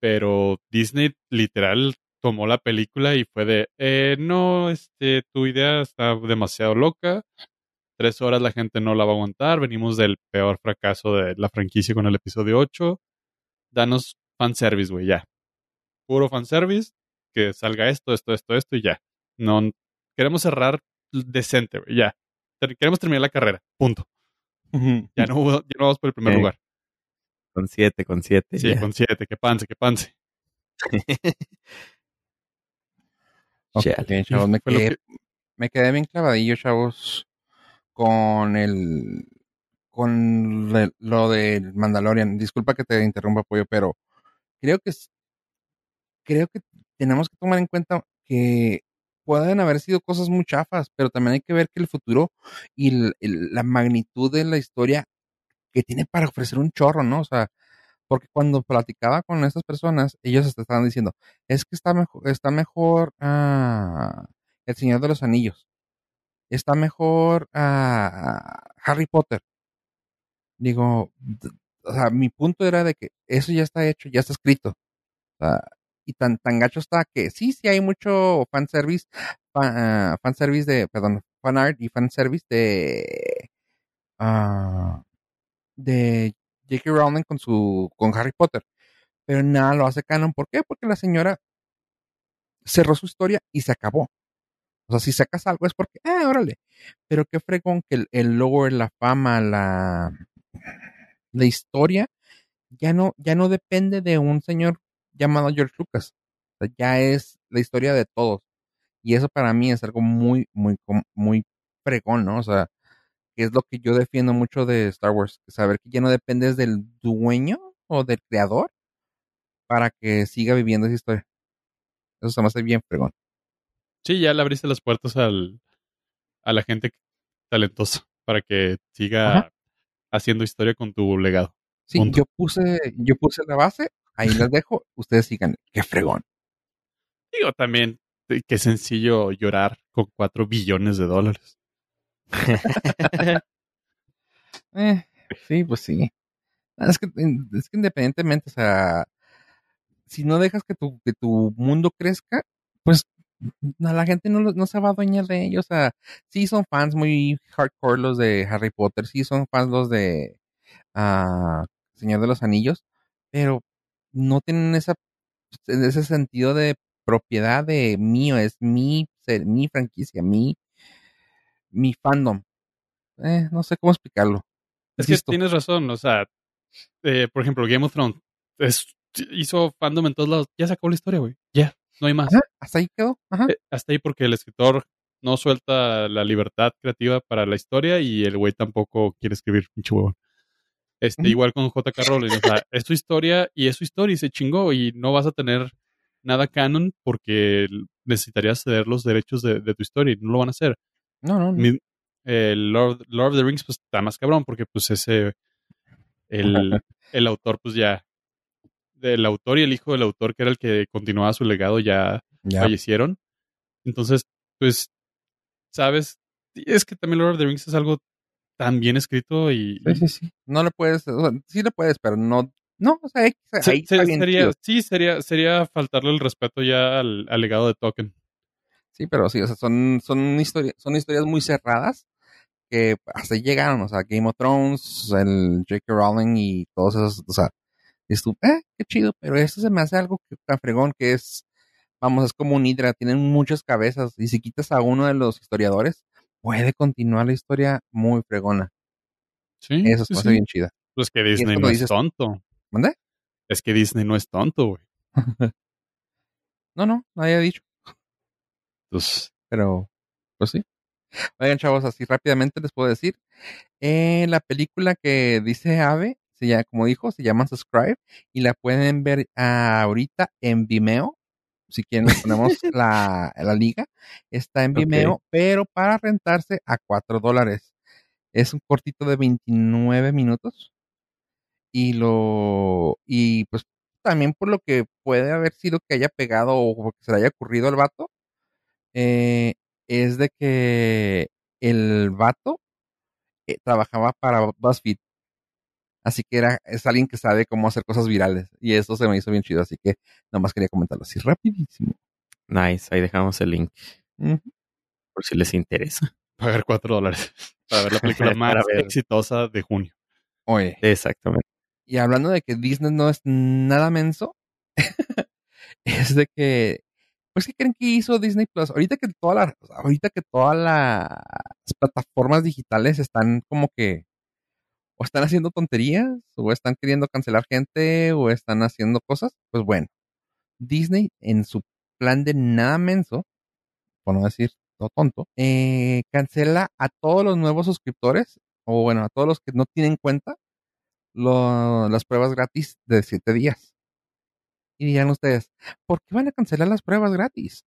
Pero Disney literal tomó la película y fue de, eh, no, este, tu idea está demasiado loca. Tres horas la gente no la va a aguantar. Venimos del peor fracaso de la franquicia con el episodio 8. Danos fanservice, güey, ya. Puro fanservice. Que salga esto, esto, esto, esto y ya. No, queremos cerrar decente, güey, ya. Queremos terminar la carrera. Punto. Ya no, hubo- ya no vamos por el primer Ok. lugar. Con siete, con siete. Sí, ya. con siete, que panse, que panse. Ok, Chale. chavos, me quedé, que- me quedé bien clavadillo, chavos, con el con le- lo del Mandalorian. Disculpa que te interrumpa, pollo, pero creo que es- creo que tenemos que tomar en cuenta que pueden haber sido cosas muy chafas, pero también hay que ver que el futuro y la magnitud de la historia que tiene para ofrecer un chorro, ¿no? O sea, porque cuando platicaba con estas personas, ellos estaban diciendo, es que está mejor, está mejor ah, El Señor de los Anillos, está mejor ah, Harry Potter. Digo, o sea, mi punto era de que eso ya está hecho, ya está escrito. O sea, y tan, tan gacho está que sí, sí hay mucho fanservice, fan, ah, fanservice de, perdón, fan art y fanservice de, ah, de J.K. Rowling con su, con Harry Potter. Pero nada lo hace canon. ¿Por qué? Porque la señora cerró su historia y se acabó. O sea, si sacas algo es porque, ah, órale. Pero qué fregón que el, el lore, la fama, la, la historia, ya no, ya no depende de un señor llamado George Lucas. O sea, ya es la historia de todos. Y eso para mí es algo muy, muy, muy fregón, ¿no? O sea, que es lo que yo defiendo mucho de Star Wars. Saber que ya no dependes del dueño o del creador para que siga viviendo esa historia. Eso se me hace bien fregón. Sí, ya le abriste las puertas al, a la gente talentosa para que siga Ajá. haciendo historia con tu legado. Sí, Punto. yo puse, yo puse la base, ahí las dejo, ustedes sigan. Qué fregón. Digo, también, eh, qué sencillo llorar con cuatro billones de dólares. Eh, sí, pues sí. Es que, es que independientemente, o sea, si no dejas que tu, que tu mundo crezca, pues a la gente no, no se va a adueñar de ellos. O sea, sí son fans muy hardcore los de Harry Potter, sí son fans los de ah, Señor de los Anillos, pero no tienen esa, ese sentido de propiedad de mío, es mi, ser- mi franquicia, mi, mi fandom. Eh, no sé cómo explicarlo. Es que tienes razón, o sea, eh, por ejemplo, Game of Thrones es, hizo fandom en todos lados. Ya se acabó la historia, güey. Ya, no hay más. Ajá, hasta ahí quedó. Ajá. Eh, hasta ahí porque el escritor no suelta la libertad creativa para la historia y el güey tampoco quiere escribir, pinche huevón. Este, igual con J.K. Rowling, o sea, es tu historia y es su historia y se chingó y no vas a tener nada canon porque necesitarías ceder los derechos de, de tu historia y no lo van a hacer. No, no, no. Mi- Lord, Lord of the Rings pues está más cabrón porque pues ese el, el autor pues ya el autor y el hijo del autor que era el que continuaba su legado ya Ya. fallecieron. Entonces, pues, sabes, es que también Lord of the Rings es algo tan bien escrito y Sí, sí, sí. No le puedes, o sea, sí le puedes, pero no, no, o sea, ahí, se- está bien sería, sí, sería, sería faltarle el respeto ya al, al legado de Tolkien. Sí, pero sí, o sea, son, son historias, son historias muy cerradas que hasta ahí llegaron, o sea, Game of Thrones, el J.K. Rowling y todos esos, o sea, dices tú, eh, qué chido, pero esto se me hace algo que, tan fregón que es, vamos, es como un hidra, tienen muchas cabezas, y si quitas a uno de los historiadores, puede continuar la historia muy fregona. Sí, Eso se sí, bien chida. Pues que Disney no es tonto. ¿Mande? Es que Disney no es tonto, güey. No, no, nadie ha dicho. Entonces, pero pues sí. Oigan, chavos, así rápidamente les puedo decir. Eh, la película que dice Ave, se llama, como dijo, se llama Subscribe y la pueden ver ah, ahorita en Vimeo. Si quieren, les ponemos la, la liga. Está en. Vimeo, pero para rentarse a 4 dólares. Es un cortito de 29 minutos. Y lo. Y pues también por lo que puede haber sido que haya pegado o porque se le haya ocurrido al vato eh, es de que el vato eh, trabajaba para BuzzFeed. Así que era, es alguien que sabe cómo hacer cosas virales. Y eso se me hizo bien chido. Así que nomás quería comentarlo así rapidísimo. Nice, ahí dejamos el link por si les interesa. Pagar cuatro dólares para ver la película más exitosa de junio. Oye, Exactamente. y hablando de que Disney no es nada menso, es de que, pues, ¿qué creen que hizo Disney Plus? Ahorita que todas las, ahorita que todas las plataformas digitales están como que, o están haciendo tonterías, o están queriendo cancelar gente, o están haciendo cosas, pues bueno, Disney en su plan de nada menso, por no decir todo tonto, eh, cancela a todos los nuevos suscriptores, o bueno, a todos los que no tienen cuenta, las pruebas gratis de 7 días. Y digan ustedes, ¿por qué van a cancelar las pruebas gratis?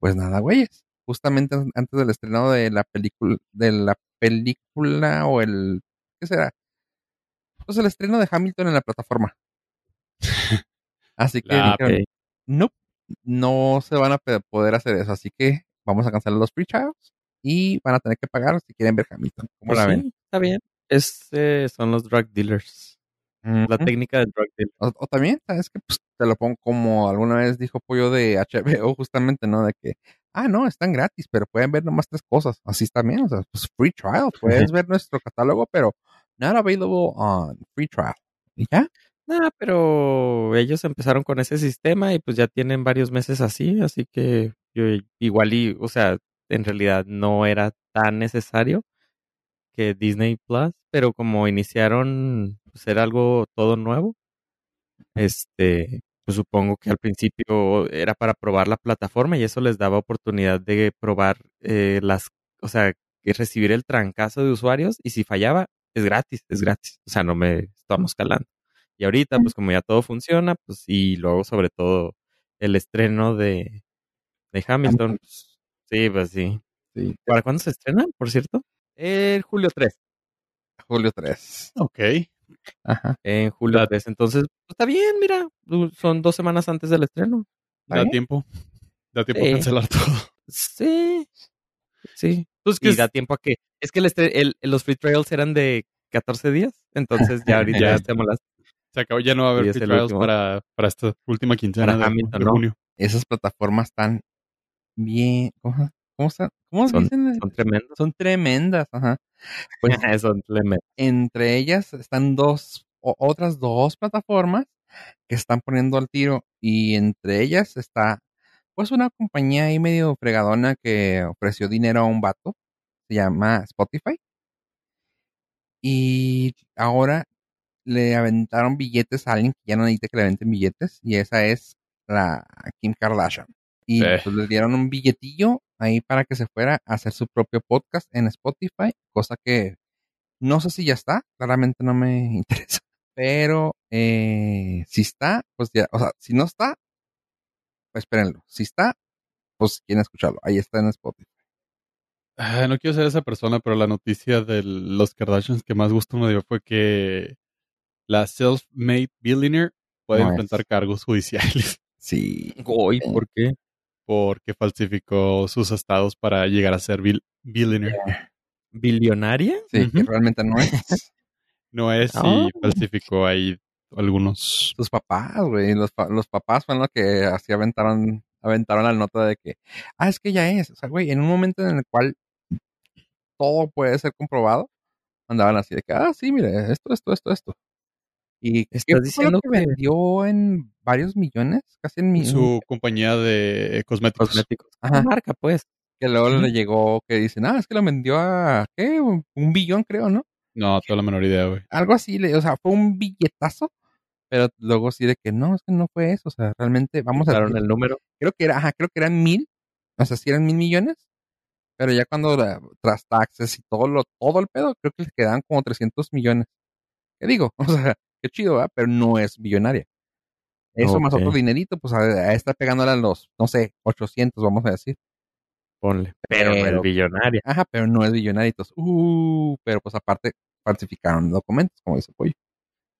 Pues nada, güeyes. Justamente an- antes del estreno de la película, de la película o el, ¿qué será? Pues el estreno de Hamilton en la plataforma. Así que La dijeron, Ok. no, no se van a poder hacer eso. Así que vamos a cancelar los free trials y van a tener que pagar si quieren ver Hamilton. ¿Cómo Pues la ven? sí, está bien. Es, eh, son los drug dealers. La técnica del drug dealer. O, o también, ¿sabes que Pues te lo pongo como alguna vez dijo Pollo de HBO, justamente, ¿no? De que, ah, no, están gratis, pero pueden ver nomás tres cosas. Así está bien, o sea, pues free trial. Puedes ver nuestro catálogo, pero not available on free trial. ¿Y ya? Nah, pero ellos empezaron con ese sistema y pues ya tienen varios meses así, así que yo igual y, o sea, en realidad no era tan necesario que Disney Plus, pero como iniciaron pues era algo todo nuevo, este, pues supongo que al principio era para probar la plataforma y eso les daba oportunidad de probar eh, las, o sea, que recibir el trancazo de usuarios y si fallaba es gratis, es gratis, o sea, no me estamos calando. Y ahorita, pues como ya todo funciona, pues y luego sobre todo el estreno de, de Hamilton, pues, sí, pues sí. Sí. ¿Para cuándo se estrena, por cierto? El julio 3. Julio 3. Ok. Ajá. En julio Da- 3. Entonces, pues, está bien, mira. Son dos semanas antes del estreno. Da bien? tiempo. Da tiempo Sí. a cancelar todo. Sí. Sí. Pues que Y es- da tiempo a que. Es que el estre- el- los free trials eran de 14 días. Entonces, ya ahorita Ya. estamos las. se acabó, ya no va a haber free trials para, para esta última quincena Para de, Hamilton, de ¿no? junio. Esas plataformas están bien. ¿Cómo, cómo, están? ¿Cómo Son, dicen? son tremendos. Son tremendas. Ajá. Pues son tremendos. entre ellas están dos, o- otras dos plataformas que están poniendo al tiro y entre ellas está pues una compañía ahí medio fregadona que ofreció dinero a un vato, se llama Spotify y ahora le aventaron billetes a alguien que ya no necesita que le aventen billetes y esa es la Kim Kardashian y pues, le dieron un billetillo ahí para que se fuera a hacer su propio podcast en Spotify, cosa que no sé si ya está, claramente no me interesa. Pero eh, si está, pues ya, o sea, si no está, espérenlo. Si está, pues quieren escucharlo. Ahí está en Spotify. Ah, no quiero ser esa persona, pero la noticia de los Kardashians que más gusto me dio fue que la self-made billionaire puede No es. enfrentar cargos judiciales Sí. Uy, ¿por qué? porque falsificó sus estados para llegar a ser bill- billionaire. ¿Billonaria? Sí, que realmente no es. No es Ah. y falsificó ahí algunos. Sus papás, güey. Los, pa- los papás fueron los que así aventaron, aventaron la nota de que, ah, es que ya es. O sea, güey, en un momento en el cual todo puede ser comprobado, andaban así de que, ah, sí, mire, esto, esto, esto, esto. ¿Y ¿Estás diciendo que que- vendió en varios millones? Casi en mi, Su compañía de cosméticos. Cosméticos. Ajá. Marca, pues. que luego le llegó que dicen, ah, es que lo vendió a, ¿qué? Un, un billón, creo, ¿no? No, tengo la menor idea, güey. Algo así, le- o sea, fue un billetazo, pero luego sí de que no, es que no fue eso, o sea, realmente vamos a el número. creo que era, ajá, creo que eran mil, o sea, sí eran mil millones, pero ya cuando la- tras taxes y todo lo, todo el pedo, creo que le quedaban como 300 millones. ¿Qué digo? O sea, qué chido, ¿verdad? Pero no es billonaria. Eso más otro dinerito, pues a, a está pegándole a los, no sé, 800, vamos a decir. Ponle. Pero no el billonaria. Ajá, pero no es billonaritos. Uh, pero pues aparte falsificaron documentos, como dice Pollo.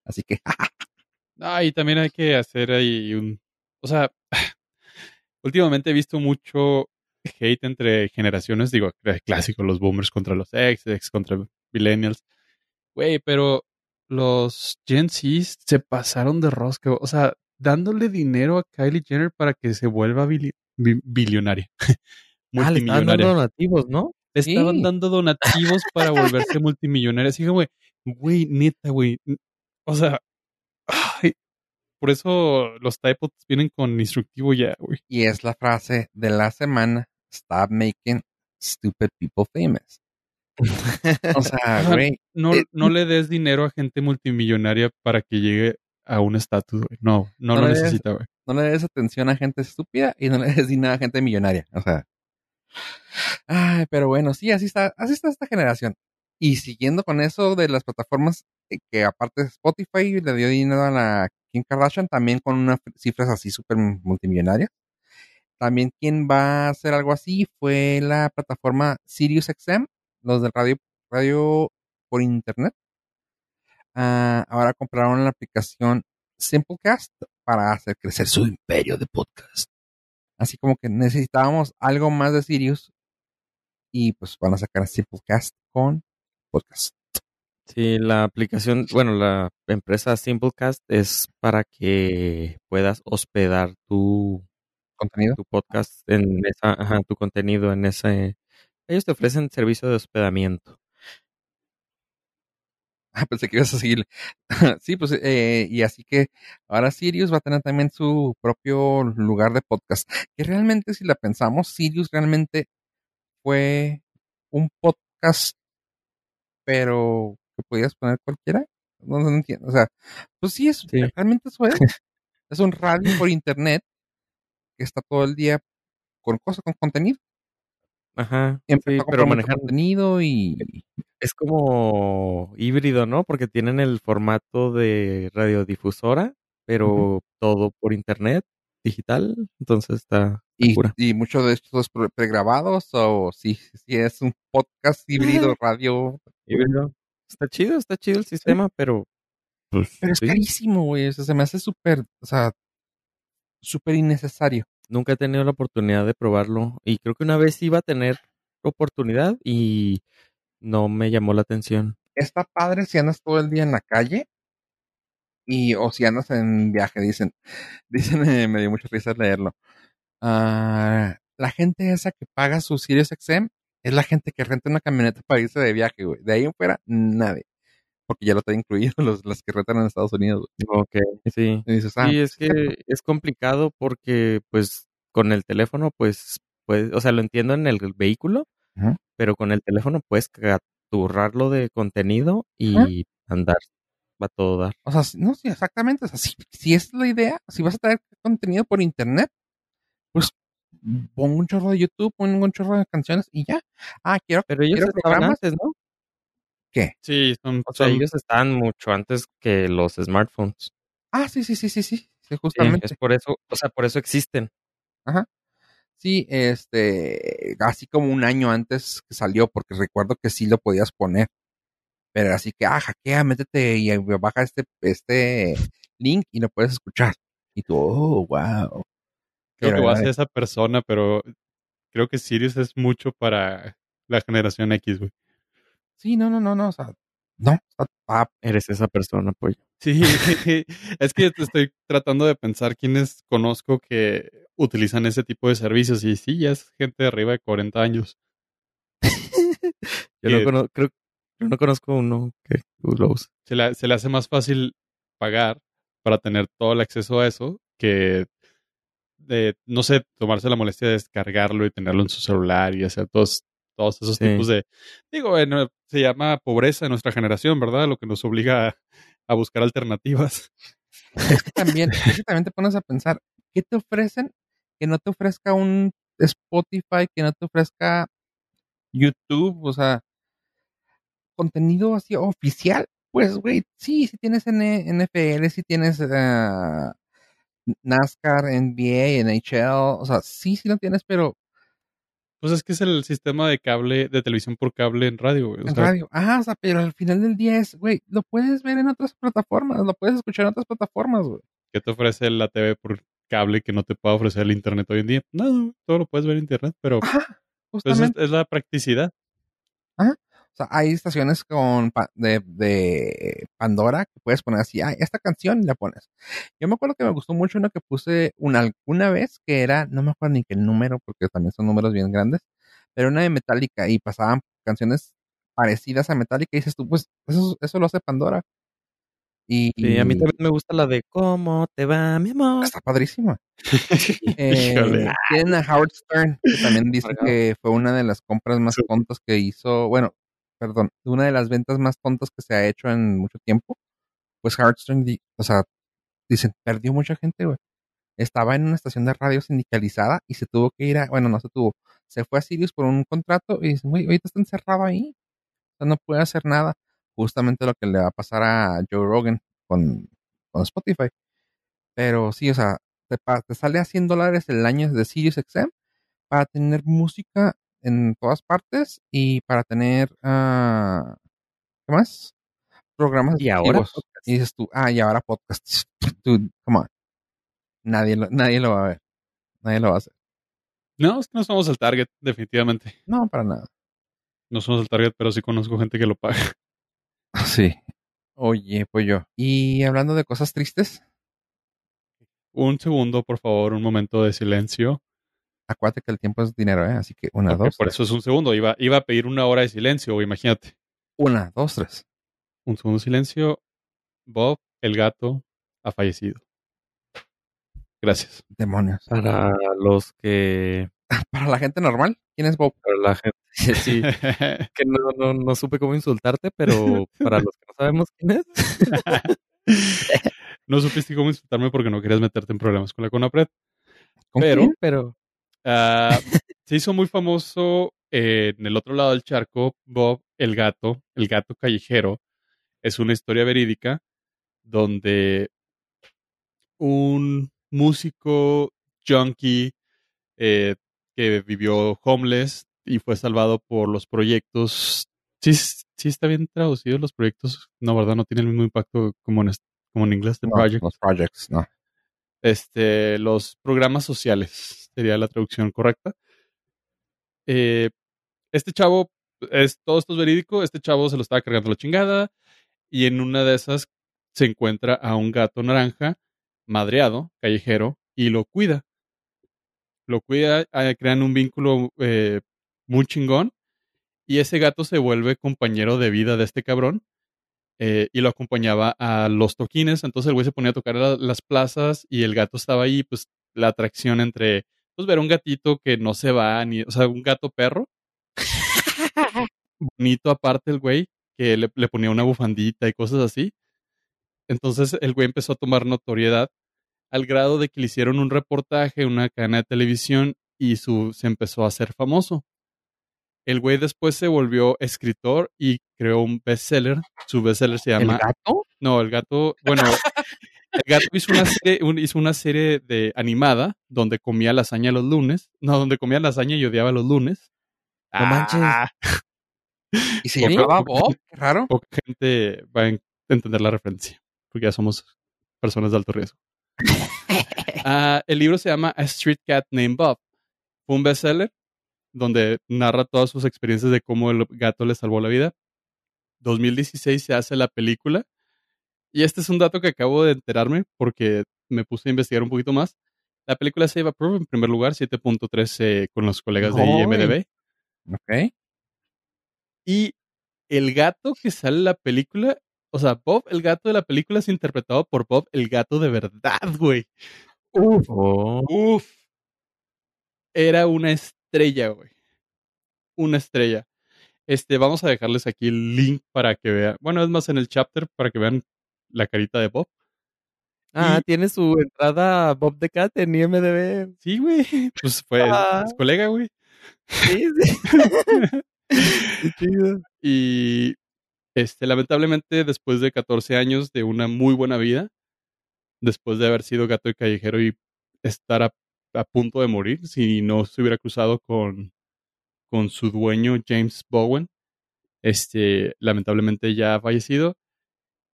Así que, Ah, y también hay que hacer ahí un. O sea, últimamente he visto mucho hate entre generaciones. Digo, clásico, los boomers contra los ex, ex contra millennials. Güey, pero los Gen Z se pasaron de rosca. O sea, dándole dinero a Kylie Jenner para que se vuelva bili- bi- billonaria. Ah, le estaban dando multimillonaria. donativos, ¿no? Le estaban Sí. dando donativos para volverse multimillonaria. Así que, güey, güey, neta, güey. O sea, ay, por eso los typos vienen con instructivo ya, güey. Y es la frase de la semana, stop making stupid people famous. O sea, güey, No, Eh, no le des dinero a gente multimillonaria para que llegue a un estatus, güey. No, no, No lo necesita, güey. no le des atención a gente estúpida y no le des dinero a gente millonaria. O sea. Ay, pero bueno, sí, así está, así está esta generación. Y siguiendo con eso de las plataformas que aparte de Spotify le dio dinero a la Kim Kardashian, también con unas cifras así súper multimillonarias. También quien va a hacer algo así fue la plataforma SiriusXM, los del radio, radio por internet. Ah, ahora compraron la aplicación Simplecast para hacer crecer su imperio de podcast. Así como que necesitábamos algo más de Sirius y pues van a sacar Simplecast con podcast. Sí, la aplicación, bueno, la empresa Simplecast es para que puedas hospedar tu, Contenido. tu podcast en esa, ajá, tu contenido en ese. Ellos te ofrecen servicio de hospedamiento. Ah, pensé que ibas a seguir. sí, pues, eh, y así que ahora Sirius va a tener también su propio lugar de podcast. Que realmente, si la pensamos, Sirius realmente fue un podcast, pero podías poner cualquiera. No, no entiendo. O sea, pues sí, es, Sí. realmente eso es. es un radio por internet que está todo el día con cosas, con contenido. Ajá. Sí, pero manejar contenido y es como híbrido, ¿no? Porque tienen el formato de radiodifusora, pero todo por internet, digital. Entonces está Y, cura. y muchos de estos pre- pregrabados, o si si es un podcast híbrido, radio. híbrido. Está chido, está chido el sistema, pero pues, Pero es sí, carísimo, güey. O sea, se me hace súper, o sea, súper innecesario. nunca he tenido la oportunidad de probarlo. Y creo que una vez iba a tener oportunidad y no me llamó la atención. Está padre si andas todo el día en la calle y o si andas en viaje, dicen. Dicen, eh, me dio mucha risa leerlo. Ah, la gente esa que paga su Sirius XM es la gente que renta una camioneta para irse de viaje, güey. De ahí en fuera, nadie. Porque ya lo está incluido los, las que rentan en Estados Unidos. güey. Ok, sí. Y dices, ah, Sí, es pues, que es complicado porque, pues, con el teléfono, pues, pues, o sea, lo entiendo en el vehículo, pero con el teléfono puedes capturarlo de contenido y andar va a todo dar. O sea, no, sí, exactamente. O sea, si, si es la idea, si vas a traer contenido por internet, pues pon un chorro de YouTube, pon un chorro de canciones y ya. Ah, quiero, Pero ellos quiero estaban programas. antes, ¿no? ¿Qué? Sí, son, O sea, son- ellos estaban mucho antes que los smartphones. Ah, sí, sí, sí, sí, sí. Sí, Sí, justamente. es por eso, o sea, por eso existen. Sí, este, así como un año antes que salió, porque recuerdo que sí lo podías poner. Pero así que, ah, hackea, métete y baja este, este link y lo puedes escuchar. Y tú, oh, wow. Creo que va a eh, ser esa persona, pero creo que Sirius es mucho para la generación X, güey. Sí, no, no, no, no, o sea, no, está- ah, Eres esa persona, pollo. Sí, es que estoy tratando de pensar quiénes conozco que utilizan ese tipo de servicios y sí, ya es gente de arriba de 40 años. Yo Que no, conozco, creo, yo no conozco uno que lo use. se le hace más fácil pagar para tener todo el acceso a eso que de, no sé, tomarse la molestia de descargarlo y tenerlo en su celular y hacer todos, todos esos Sí. tipos de... Digo, bueno, se llama pobreza en nuestra generación, ¿verdad? Lo que nos obliga a, a buscar alternativas. es que también, también te pones a pensar, ¿qué te ofrecen que no te ofrezca un Spotify, que no te ofrezca YouTube, o sea, contenido así oficial? Pues, güey, sí, si tienes N- NFL, si tienes ah, NASCAR, NBA, NHL, o sea, sí, sí lo tienes, pero Pues es que es el sistema de cable, de televisión por cable en radio, güey. O en sea, radio. Ah, o sea, pero al final del día es, güey, lo puedes ver en otras plataformas, lo puedes escuchar en otras plataformas, güey. ¿qué te ofrece la TV por cable que no te pueda ofrecer el internet hoy en día? No, todo lo puedes ver en internet, pero Ajá, pues es, la practicidad. O O sea, hay estaciones con de, de Pandora que puedes poner así, ah, esta canción y la pones. Yo me acuerdo que me gustó mucho una que puse una, alguna vez que era, no me acuerdo ni qué número, porque también son números bien grandes, pero una de Metallica y pasaban canciones parecidas a Metallica y dices tú, pues eso, eso lo hace Pandora. Y, Sí, a mí también me gusta la de ¿Cómo te va, mi amor? está padrísima. Eh, tienen a Howard Stern, que también dice que fue una de las compras más tontas que hizo, bueno, perdón, una de las ventas más tontas que se ha hecho en mucho tiempo. Pues di- o sea, dicen, perdió mucha gente, güey. Estaba en una estación de radio sindicalizada y se tuvo que ir a, bueno, no se tuvo, se fue a Sirius por un contrato y dicen, güey, ahorita está encerrado ahí. O sea, no puede hacer nada. Justamente lo que le va a pasar a Joe Rogan con, con Spotify. Pero sí, o sea, te, te sale a 100 dólares el año de Sirius XM para tener música en todas partes y para tener, ah, ¿qué más? Programas Y ahora podcast. Y dices tú, ah, y ahora podcast. Dude, come on. Nadie lo, nadie lo va a ver. Nadie lo va a hacer. No, es que no somos el target, definitivamente. No, para nada. No somos el target, pero sí conozco gente que lo paga. Sí. Oye, pues yo. Y hablando de cosas tristes, Un segundo, por favor, un momento de silencio. Acuérdate que el tiempo es dinero, ¿eh? Así que una, Porque dos, por tres. eso es un segundo. Iba, iba a pedir una hora de silencio, imagínate. Una, dos, tres. Un segundo de silencio. Bob, el gato, ha fallecido. Gracias. Demonios. Para los que... Para la gente normal, ¿quién es Bob? Para la gente... Sí, que no, no, no supe cómo insultarte, pero para los que no sabemos quién es... no supiste cómo insultarme porque no querías meterte en problemas con la Conapred. ¿Con Pero- quién? Pero... Ah, se hizo muy famoso eh, en el otro lado del charco, Bob el gato, el gato callejero. Es una historia verídica donde un músico junkie eh, que vivió homeless y fue salvado por los proyectos. Sí, sí está bien traducido los proyectos. No, ¿verdad? No tiene el mismo impacto como en, como en inglés No, project Los projects, no. este, los programas sociales, sería la traducción correcta. Eh, este chavo, es, todo esto es verídico, este chavo se lo estaba cargando la chingada y en una de esas se encuentra a un gato naranja madreado, callejero, y lo cuida. Lo cuida, eh, crean un vínculo eh, muy chingón y ese gato se vuelve compañero de vida de este cabrón eh, y lo acompañaba a los toquines. Entonces el güey se ponía a tocar la- las plazas y el gato estaba ahí, pues la atracción entre, pues ver un gatito que no se va, ni, o sea, un gato perro. Bonito aparte el güey, que le, le ponía una bufandita y cosas así. Entonces el güey empezó a tomar notoriedad al grado de que le hicieron un reportaje, una cadena de televisión y su, se empezó a hacer famoso. El güey después se volvió escritor y creó un bestseller. Su bestseller se ¿El llama gato? no, el gato, bueno, el gato hizo una serie, un- hizo una serie de animada donde comía lasaña los lunes. No, donde comía lasaña y odiaba los lunes. No manches. Ah, ¿Y se llamaba Bob? Qué raro. Poca gente va a en- entender la referencia, porque ya somos personas de alto riesgo. Ah, el libro se llama A Street Cat Named Bob. Fue un bestseller donde narra todas sus experiencias de cómo el gato le salvó la vida. 2016 se hace la película. Y este es un dato que acabo de enterarme porque me puse a investigar un poquito más. La película se lleva Proof en primer lugar, 7.3 eh, con los colegas de. IMDB. Ok. Y el gato que sale en la película, o sea, Bob, el gato de la película, es interpretado por Bob, el gato de verdad, güey. Uf, Oh, uf. Era una estrella, güey. Una estrella. Este, vamos a dejarles aquí el link para que vean. Bueno, es más en el chapter para que vean la carita de Bob. Ah, Y- tiene su entrada Bob the Cat en IMDB. Sí, güey. Pues fue Ah. es colega, güey. Sí, sí. Qué chido. Y este, lamentablemente, después de 14 años de una muy buena vida, después de haber sido gato de callejero y estar a, a punto de morir, si no se hubiera cruzado con, con su dueño, James Bowen, este, lamentablemente ya ha fallecido.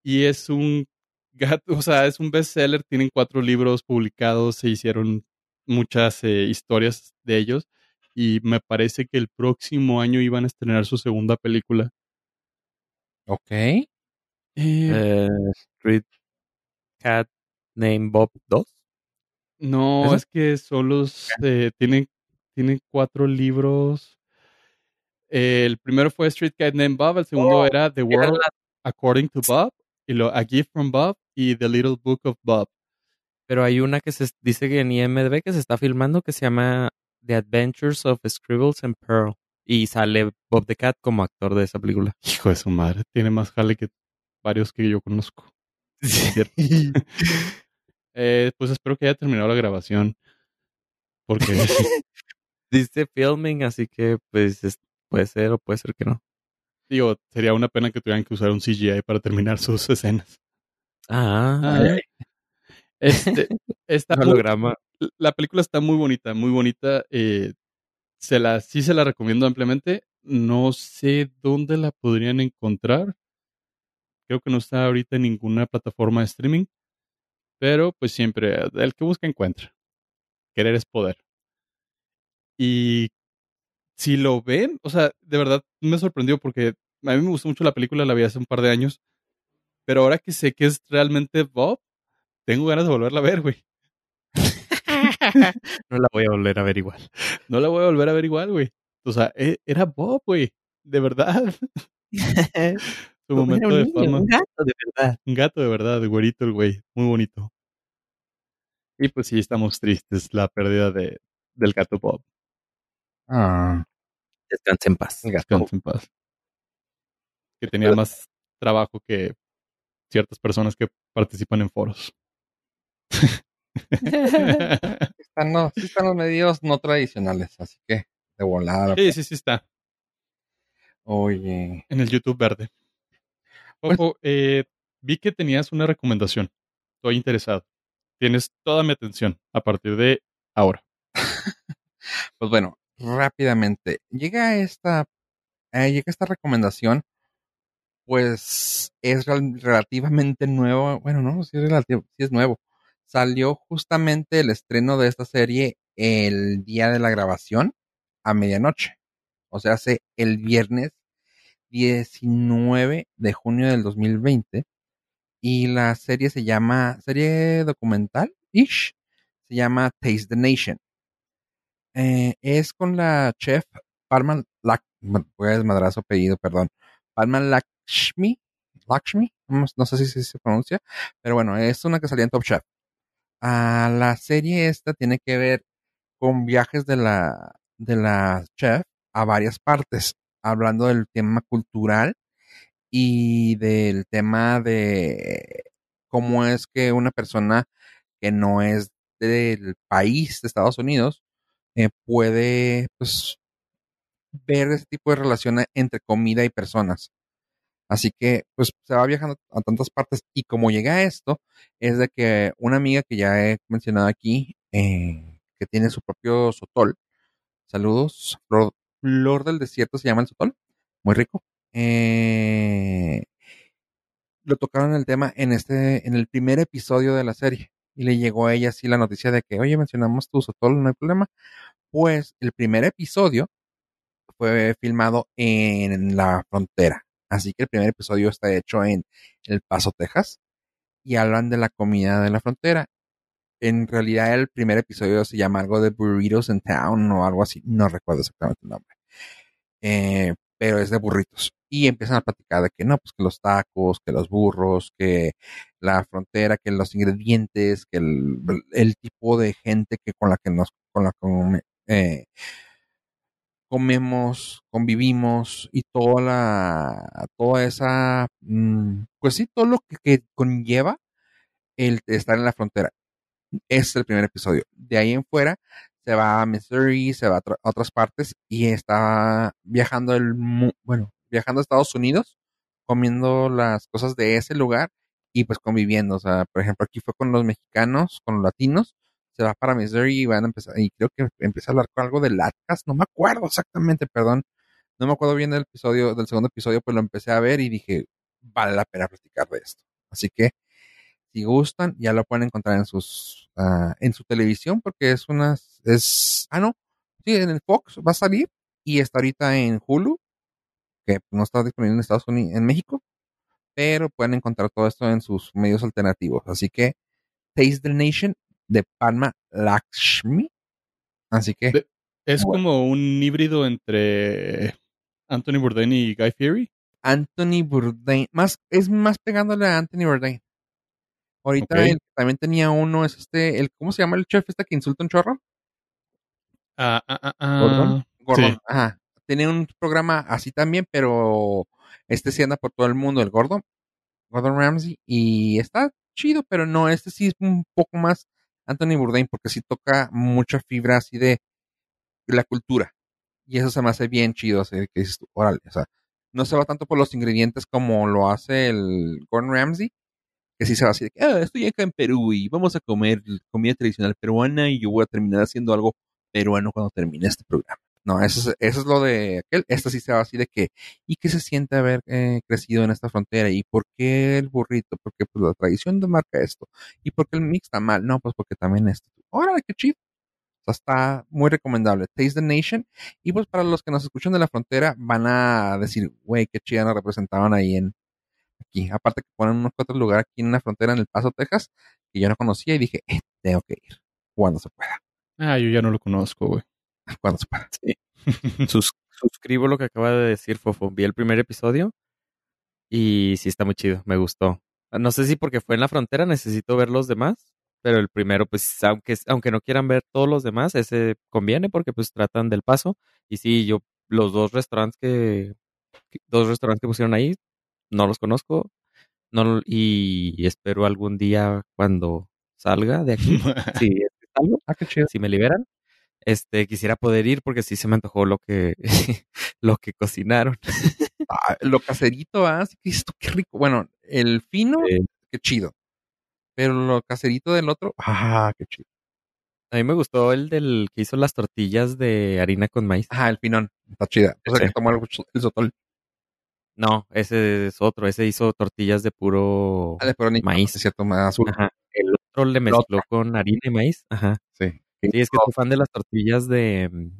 Y es un gato, o sea, es un bestseller, tienen cuatro libros publicados, se hicieron muchas eh, historias de ellos. Y me parece que el próximo año iban a estrenar su segunda película Ok. Eh, Eh, Street Cat Name Bob 2. no, es que solo eh, tienen, tienen cuatro libros. Eh, el primero fue Street Cat Named Bob, el segundo Oh, era The Era World la- According to Bob, y lo A Gift from Bob y The Little Book of Bob. pero hay una que se dice que en IMDb que se está filmando que se llama The Adventures of Scribbles and Pearl. Y sale Bob the Cat como actor de esa película. Hijo de su madre, tiene más jale que varios que yo conozco. Eh, pues espero que haya terminado la grabación. Porque Dice filming, así que pues es- puede ser o puede ser que no. Digo, sería una pena que tuvieran que usar un CGI para terminar sus escenas. Ah, Este, muy- holograma. la película está muy bonita, muy bonita. eh, se la, sí se la recomiendo ampliamente. No sé dónde la podrían encontrar. Creo que no está ahorita en ninguna plataforma de streaming. Pero pues siempre, el que busca encuentra. Querer es poder. Y si lo ven, o sea, de verdad me sorprendió porque a mí me gustó mucho la película, la vi hace un par de años. Pero ahora que sé que es realmente Bob, tengo ganas de volverla a ver, güey. No la voy a volver a ver igual. No la voy a volver a ver igual, güey. O sea, e- era Bob, güey. De verdad. Su momento de fama. gato, de verdad. Un gato de verdad, güerito el güey. Muy bonito. Y pues sí, estamos tristes. La pérdida de, del gato Bob. Ah, Descansa en paz. Descansa en paz. Que tenía más trabajo que ciertas personas que participan en foros. Están sí están los medios no tradicionales, así que de volada. sí, sí, sí está. Oye. En el YouTube verde. Ojo, eh, vi que tenías una recomendación. Estoy interesado. Tienes toda mi atención a partir de ahora. Pues bueno, rápidamente. Llega esta, eh, llega esta recomendación, pues es rel- relativamente nuevo. Bueno, no, sí es relativo, es nuevo. Salió justamente el estreno de esta serie el día de la grabación a medianoche. O sea, hace el viernes 19 de junio del 2020. Y la serie se llama, serie documental-ish, se llama Taste the Nation. Eh, es con la chef Parman Lak, voy a desmadrar su apellido, perdón. Parman Lakshmi, Lakshmi, no, no sé si se pronuncia, pero bueno, es una que salía en Top Chef. Ah, la serie esta tiene que ver con viajes de la, de la chef a varias partes, hablando del tema cultural y del tema de cómo es que una persona que no es del país de Estados Unidos eh, puede pues ver ese tipo de relación entre comida y personas. Así que pues se va viajando a tantas partes y como llega a esto es de que una amiga que ya he mencionado aquí eh, que tiene su propio sotol, saludos, Flor, Flor del Desierto se llama el sotol, muy rico. Eh, lo tocaron el tema en este, en el primer episodio de la serie. Y le llegó a ella así la noticia de que, oye, mencionamos tu sotol, no hay problema. Pues el primer episodio fue filmado en la frontera. Así que el primer episodio está hecho en El Paso, Texas. Y hablan de la comida de la frontera. En realidad el primer episodio se llama algo de Burritos in Town o algo así. No recuerdo exactamente el nombre. Eh, pero es de burritos. Y empiezan a platicar de que no, pues que los tacos, que los burros, que la frontera, que los ingredientes, que el, tipo de gente que con la que nos con la que eh, comemos, convivimos y toda la toda esa mm, pues sí, todo lo que, que conlleva el estar en la frontera. Es el primer episodio. De ahí en fuera se va a Missouri, se va a, a otras partes y está viajando el bueno, viajando a Estados Unidos, comiendo las cosas de ese lugar y pues conviviendo. O sea, por ejemplo, aquí fue con los mexicanos, con los latinos, se va para Missouri y van a empezar, y creo que empieza a hablar con algo de latas, no me acuerdo exactamente, perdón. No me acuerdo bien del episodio, del segundo episodio, pues lo empecé a ver y dije, vale la pena platicar de esto. Así que, si gustan, ya lo pueden encontrar en sus, uh, en su televisión, porque es una, es, ah, no, sí, en el Fox va a salir y está ahorita en Hulu, que no está disponible en Estados Unidos, en México, pero pueden encontrar todo esto en sus medios alternativos. Así que Taste the Nation de Padma Lakshmi. Así que Es Bueno. como un híbrido entre Anthony Bourdain y Guy Fieri. Anthony Bourdain, más, es más pegándole a Anthony Bourdain. Ahorita que también tenía uno es este, el, ¿cómo se llama el chef este que insulta un chorro? Ah, ah, ah, ah. ¿Gordon? Gordon, Sí. ajá. Tiene un programa así también, pero este sí anda por todo el mundo, el Gordon, Gordon Ramsay, y está chido, pero no, este sí es un poco más Anthony Bourdain, porque sí toca mucha fibra así de la cultura. Y eso se me hace bien chido, así que dices tú, órale, o sea, no se va tanto por los ingredientes como lo hace el Gordon Ramsay, que sí se va así de que, ah, estoy acá en Perú y vamos a comer comida tradicional peruana y yo voy a terminar haciendo algo peruano cuando termine este programa. No, eso es, eso es lo de aquel. Esta sí va así de que, ¿y qué se siente haber eh, crecido en esta frontera? ¿Y por qué el burrito? Porque pues la tradición marca esto. ¿Y por qué el mix está mal? No, pues porque también esto. Órale, qué chido. O sea, está muy recomendable. Taste the Nation. Y pues para los que nos escuchan de la frontera, van a decir, güey, qué chida nos representaban ahí en aquí. Aparte que ponen unos cuatro lugares aquí en la frontera en El Paso, Texas, que yo no conocía y dije, eh, tengo que ir. Cuando se pueda. Ah, yo ya no lo conozco, güey. Cuando se pueda. Sus- suscribo lo que acaba de decir Fofo. Vi el primer episodio y sí está muy chido, me gustó. No sé si porque fue en la frontera necesito ver los demás, pero el primero, pues aunque, aunque no quieran ver todos los demás, ese conviene porque pues tratan del paso. Y sí, yo los dos restaurantes que, dos restaurantes que pusieron ahí, no los conozco. No, y espero algún día cuando salga de aquí, si Ah, si me liberan, este quisiera poder ir porque sí se me antojó lo que lo que cocinaron. Ah, lo caserito, ah, sí tú, qué rico. Bueno, el fino, qué chido. Pero lo caserito del otro, ah, qué chido. a mí me gustó el del que hizo las tortillas de harina con maíz. Ah, el finón, está chida. O sea, que tomó el, el sotol. No, ese es otro, ese hizo tortillas de puro Ah, de Maíz. Es cierto, más azul. Ajá. El otro le mezcló con harina y maíz. Ajá. Sí. Sí, es que soy fan de las tortillas de mm,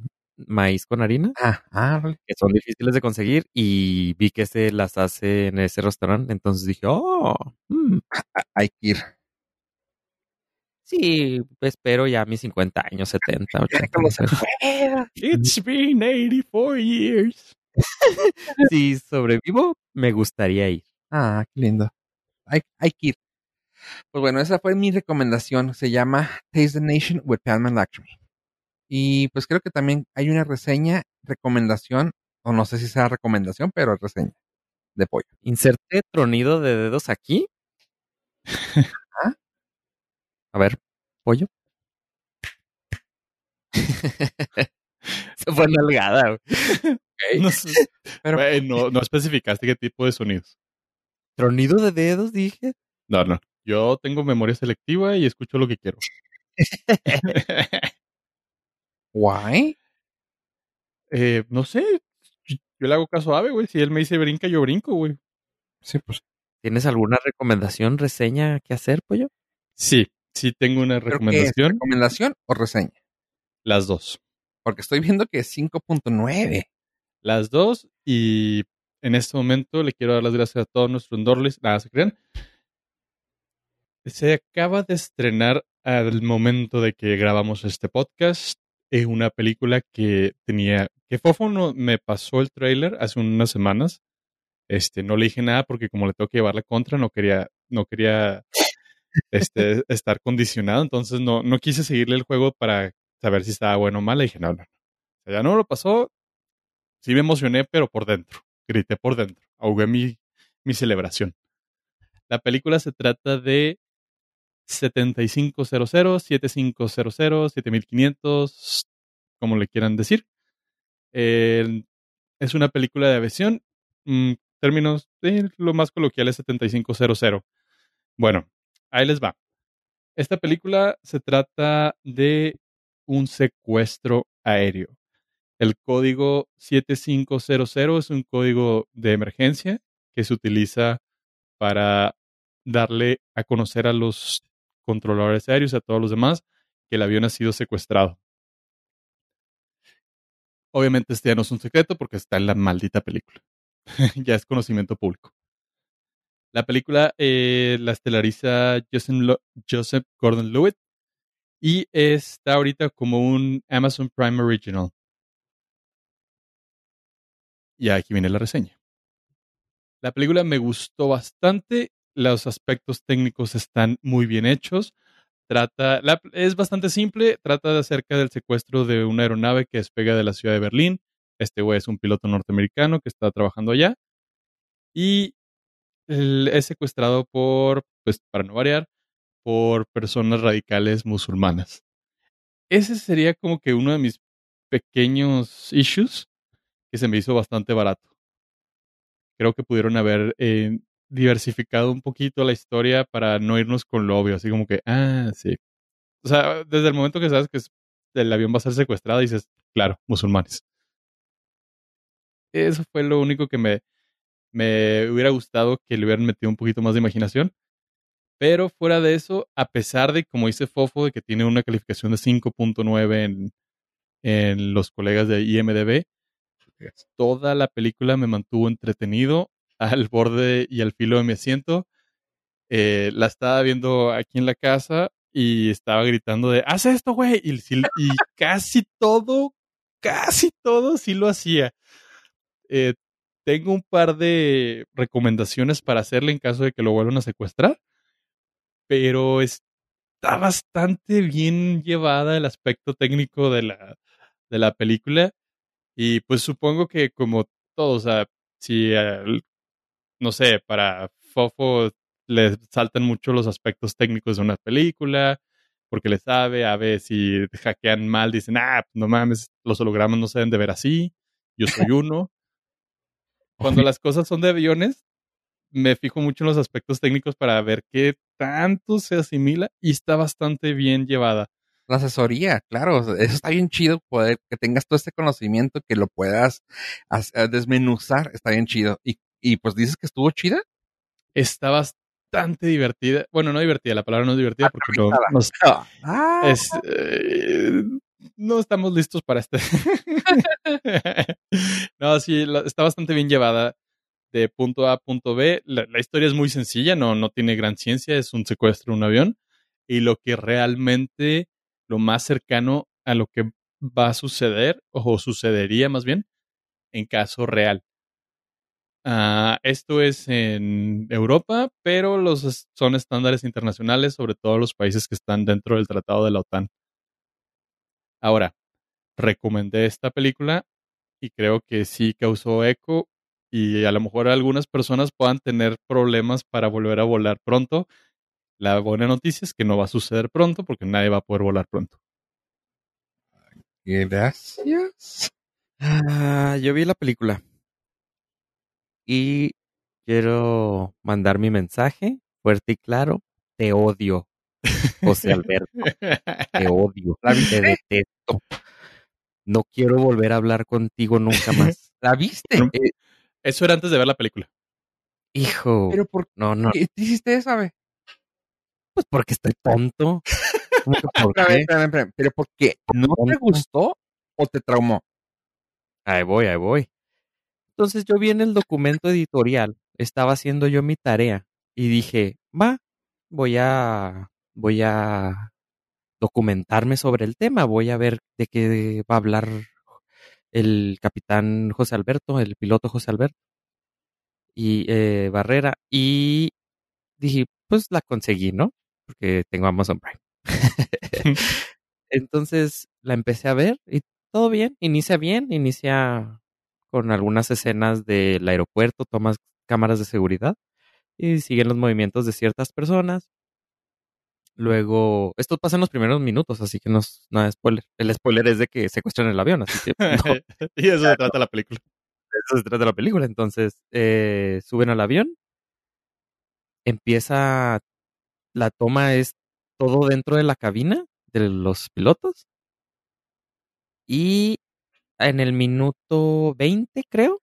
maíz con harina, Ah, ah, que son difíciles de conseguir, y vi que se las hace en ese restaurante. Entonces dije, oh, mm, hay que ir. sí, espero ya mis 50 años, 70, 80. no sé. It's been 84 years. Si sobrevivo, me gustaría ir. Ah, qué lindo. Hay, hay que ir. Pues bueno, esa fue mi recomendación. Se llama Taste the Nation with Padman Lakshmi. Y pues creo que también hay una reseña, recomendación, o no sé si sea recomendación, pero reseña de pollo. Inserte tronido de dedos aquí. ¿Ah? A ver, pollo. Se fue nalgada. güey. No, sé. Pero- Güey, no, no especificaste qué tipo de sonidos. Tronido de dedos, dije. No, no. Yo tengo memoria selectiva y escucho lo que quiero. Why? Eh, no sé. Yo yo le hago caso a Ave, güey. Si él me dice brinca, yo brinco, güey. Sí, pues. ¿Tienes alguna recomendación, reseña que hacer, pollo? Sí, sí tengo una ¿Pero qué es? recomendación. ¿Recomendación o reseña? Las dos. Porque estoy viendo que es 5.9. Las dos. Y en este momento le quiero dar las gracias a todos nuestros Dorlis. Nada, se crean. Se acaba de estrenar al momento de que grabamos este podcast eh, una película que tenía que Fofo no, me pasó el tráiler hace unas semanas. Este, no le dije nada porque como le tengo que llevar la contra, no quería, no quería este, estar condicionado. Entonces no, no quise seguirle el juego para saber si estaba bueno o mal. Le dije, no, no, no. Ya no lo pasó. Sí me emocioné, pero por dentro. Grité por dentro. Ahogué mi, mi celebración. La película se trata de 7500, 7500, 7500, como le quieran decir. Es una película de aviación. Mm, términos lo más coloquial es 7500. Bueno, ahí les va. Esta película se trata de un secuestro aéreo. El código 7500 es un código de emergencia que se utiliza para darle a conocer a los controladores aéreos y a todos los demás que el avión ha sido secuestrado. Obviamente este ya no es un secreto porque está en la maldita película. ya es conocimiento público. La película eh, la estelariza Joseph, Joseph Gordon-Levitt y está ahorita como un Amazon Prime Original. Y aquí viene la reseña. La película me gustó bastante, los aspectos técnicos están muy bien hechos. Trata, es bastante simple, trata de acerca del secuestro de una aeronave que despega de la ciudad de Berlín. Este güey es un piloto norteamericano que está trabajando allá y es secuestrado por, pues para no variar, por personas radicales musulmanas. Ese sería como que uno de mis pequeños issues que se me hizo bastante barato. Creo que pudieron haber eh, diversificado un poquito la historia para no irnos con lo obvio, así como que, ah, sí. O sea, desde el momento que sabes que el avión va a ser secuestrado, dices, claro, musulmanes. Eso fue lo único que me, me hubiera gustado que le hubieran metido un poquito más de imaginación. Pero fuera de eso, a pesar de, como dice Fofo, de que tiene una calificación de 5.9 en, en los colegas de IMDB, toda la película me mantuvo entretenido al borde y al filo de mi asiento. Eh, la estaba viendo aquí en la casa y estaba gritando de, haz esto, güey. Y, casi todo, casi todo sí lo hacía. Eh, tengo un par de recomendaciones para hacerle en caso de que lo vuelvan a secuestrar, pero está bastante bien llevada el aspecto técnico de la, de la película. Y pues supongo que como todo, o sea, si, no sé, para Fofo le saltan mucho los aspectos técnicos de una película, porque le sabe, a ver si hackean mal, dicen, ah, no mames, los hologramas no se deben de ver así, yo soy uno. Cuando las cosas son de aviones, me fijo mucho en los aspectos técnicos para ver qué tanto se asimila y está bastante bien llevada. La asesoría, claro, eso está bien chido, poder que tengas todo este conocimiento, que lo puedas as- eh, desmenuzar, está bien chido. Y, y pues dices que estuvo chida. Está bastante divertida. Bueno, no divertida, la palabra no es divertida porque no, nos- Ah, es, eh, no estamos listos para este. no, sí, la- está bastante bien llevada de punto A a punto B. La, la historia es muy sencilla, no, no tiene gran ciencia, es un secuestro de un avión. Y lo que realmente, lo más cercano a lo que va a suceder, o sucedería más bien, en caso real. Ah, esto es en Europa, pero los son estándares internacionales, sobre todo los países que están dentro del Tratado de la OTAN. Ahora, recomendé esta película y creo que sí causó eco y a lo mejor algunas personas puedan tener problemas para volver a volar pronto. La buena noticia es que no va a suceder pronto porque nadie va a poder volar pronto. gracias. Ah, yo vi la película. Y quiero mandar mi mensaje fuerte y claro. Te odio, José Alberto. Te odio. ¿La Te viste? detesto. No quiero volver a hablar contigo nunca más. ¿La viste? Eh, Eso era antes de ver la película. Hijo. pero ¿por No, no. qué te hiciste eso, ve? Pues porque estoy tonto. ¿Cómo que por qué? espérame, espérame. ¿Pero por qué? ¿No te gustó o te traumó? Ahí voy, ahí voy. Entonces yo vi en el documento editorial, estaba haciendo yo mi tarea y dije, va, voy a, voy a documentarme sobre el tema, voy a ver de qué va a hablar el capitán José Alberto, el piloto José Alberto y eh, Barrera y dije, pues la conseguí, ¿no? Porque tengo Amazon Prime. Entonces la empecé a ver y todo bien, inicia bien, inicia con algunas escenas del aeropuerto, tomas cámaras de seguridad y siguen los movimientos de ciertas personas. Luego, esto pasa en los primeros minutos, así que no es nada de spoiler. El spoiler es de que secuestran el avión, así que no, y eso se trata la película. eso se trata la película. Entonces, eh, suben al avión, empieza, la toma es todo dentro de la cabina de los pilotos y en el minuto 20, creo,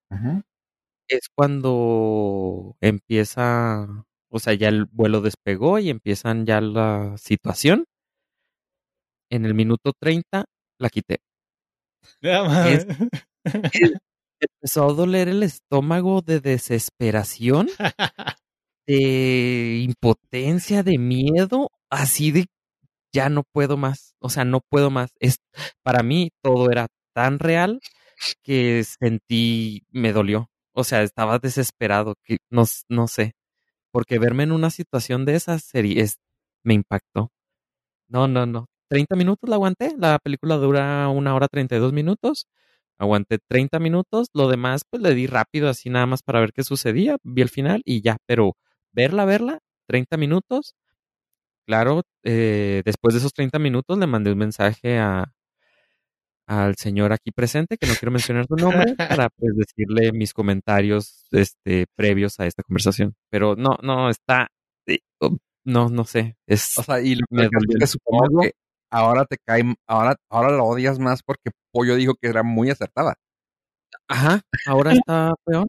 es cuando empieza, o sea, ya el vuelo despegó y empiezan ya la situación. En el minuto 30 la quité. Ya, madre. Empezó a doler el estómago de desesperación de impotencia, de miedo, así de ya no puedo más, o sea, no puedo más. Es, para mí todo era tan real que sentí, me dolió, o sea, estaba desesperado, que no, no sé, porque verme en una situación de esas sería, es, me impactó. No, no, no. 30 minutos la aguanté, la película dura una hora 32 minutos, aguanté 30 minutos, lo demás pues le di rápido así nada más para ver qué sucedía, vi el final y ya, pero verla, verla, 30 minutos, claro, eh, después de esos 30 minutos le mandé un mensaje a, al señor aquí presente, que no quiero mencionar su nombre, para pues decirle mis comentarios este, previos a esta conversación. Pero no, no, está, eh, oh, no, no sé. Es, O sea, y lo Me que supongo que ahora te cae, ahora, ahora lo odias más porque Pollo dijo que era muy acertada. ajá, ahora está peor.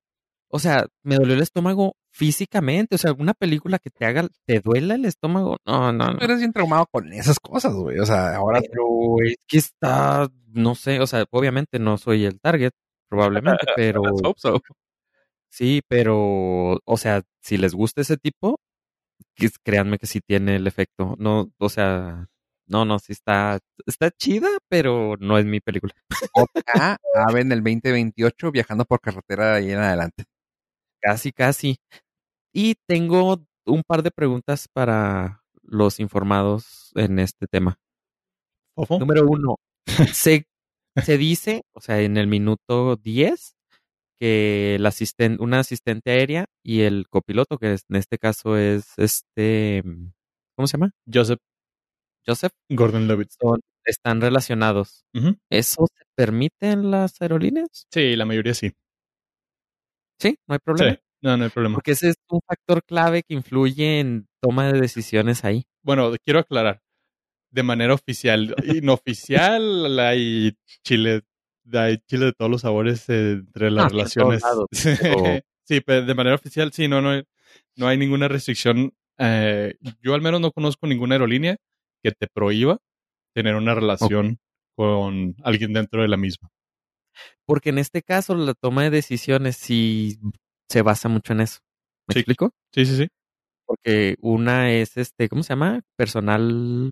O sea, me dolió el estómago físicamente. O sea, una película que te haga, te duela el estómago. No, no, no. Tú eres bien traumado con esas cosas, güey. O sea, ahora Pero es que está, no sé, o sea, obviamente no soy el target, probablemente, pero so. sí, pero, o sea, si les gusta ese tipo, créanme que sí tiene el efecto. No, o sea, no, no, sí está, está chida, pero no es mi película. Ave en el 2028 viajando por carretera ahí en adelante. Casi, casi. Y tengo un par de preguntas para los informados en este tema. Número uno, se, se dice, o sea, en el minuto 10, que el asisten, una asistente aérea y el copiloto, que es- en este caso es este, ¿cómo se llama? Joseph Joseph, Gordon Levitt. son- están relacionados. ¿Eso se permite en las aerolíneas? Sí, la mayoría sí. Sí, no hay problema. Sí, no, no hay problema. Porque ese es un factor clave que influye en toma de decisiones ahí. Bueno, quiero aclarar. De manera oficial. Inoficial hay chile, hay chile de todos los sabores eh, entre las Ah, relaciones. sí, pero de manera oficial sí, no, no hay, no hay ninguna restricción. Eh, yo al menos no conozco ninguna aerolínea que te prohíba tener una relación con alguien dentro de la misma. Porque en este caso la toma de decisiones sí se basa mucho en eso. ¿Me Sí. explico? Sí, sí, sí. Porque una es este, ¿cómo se llama? Personal,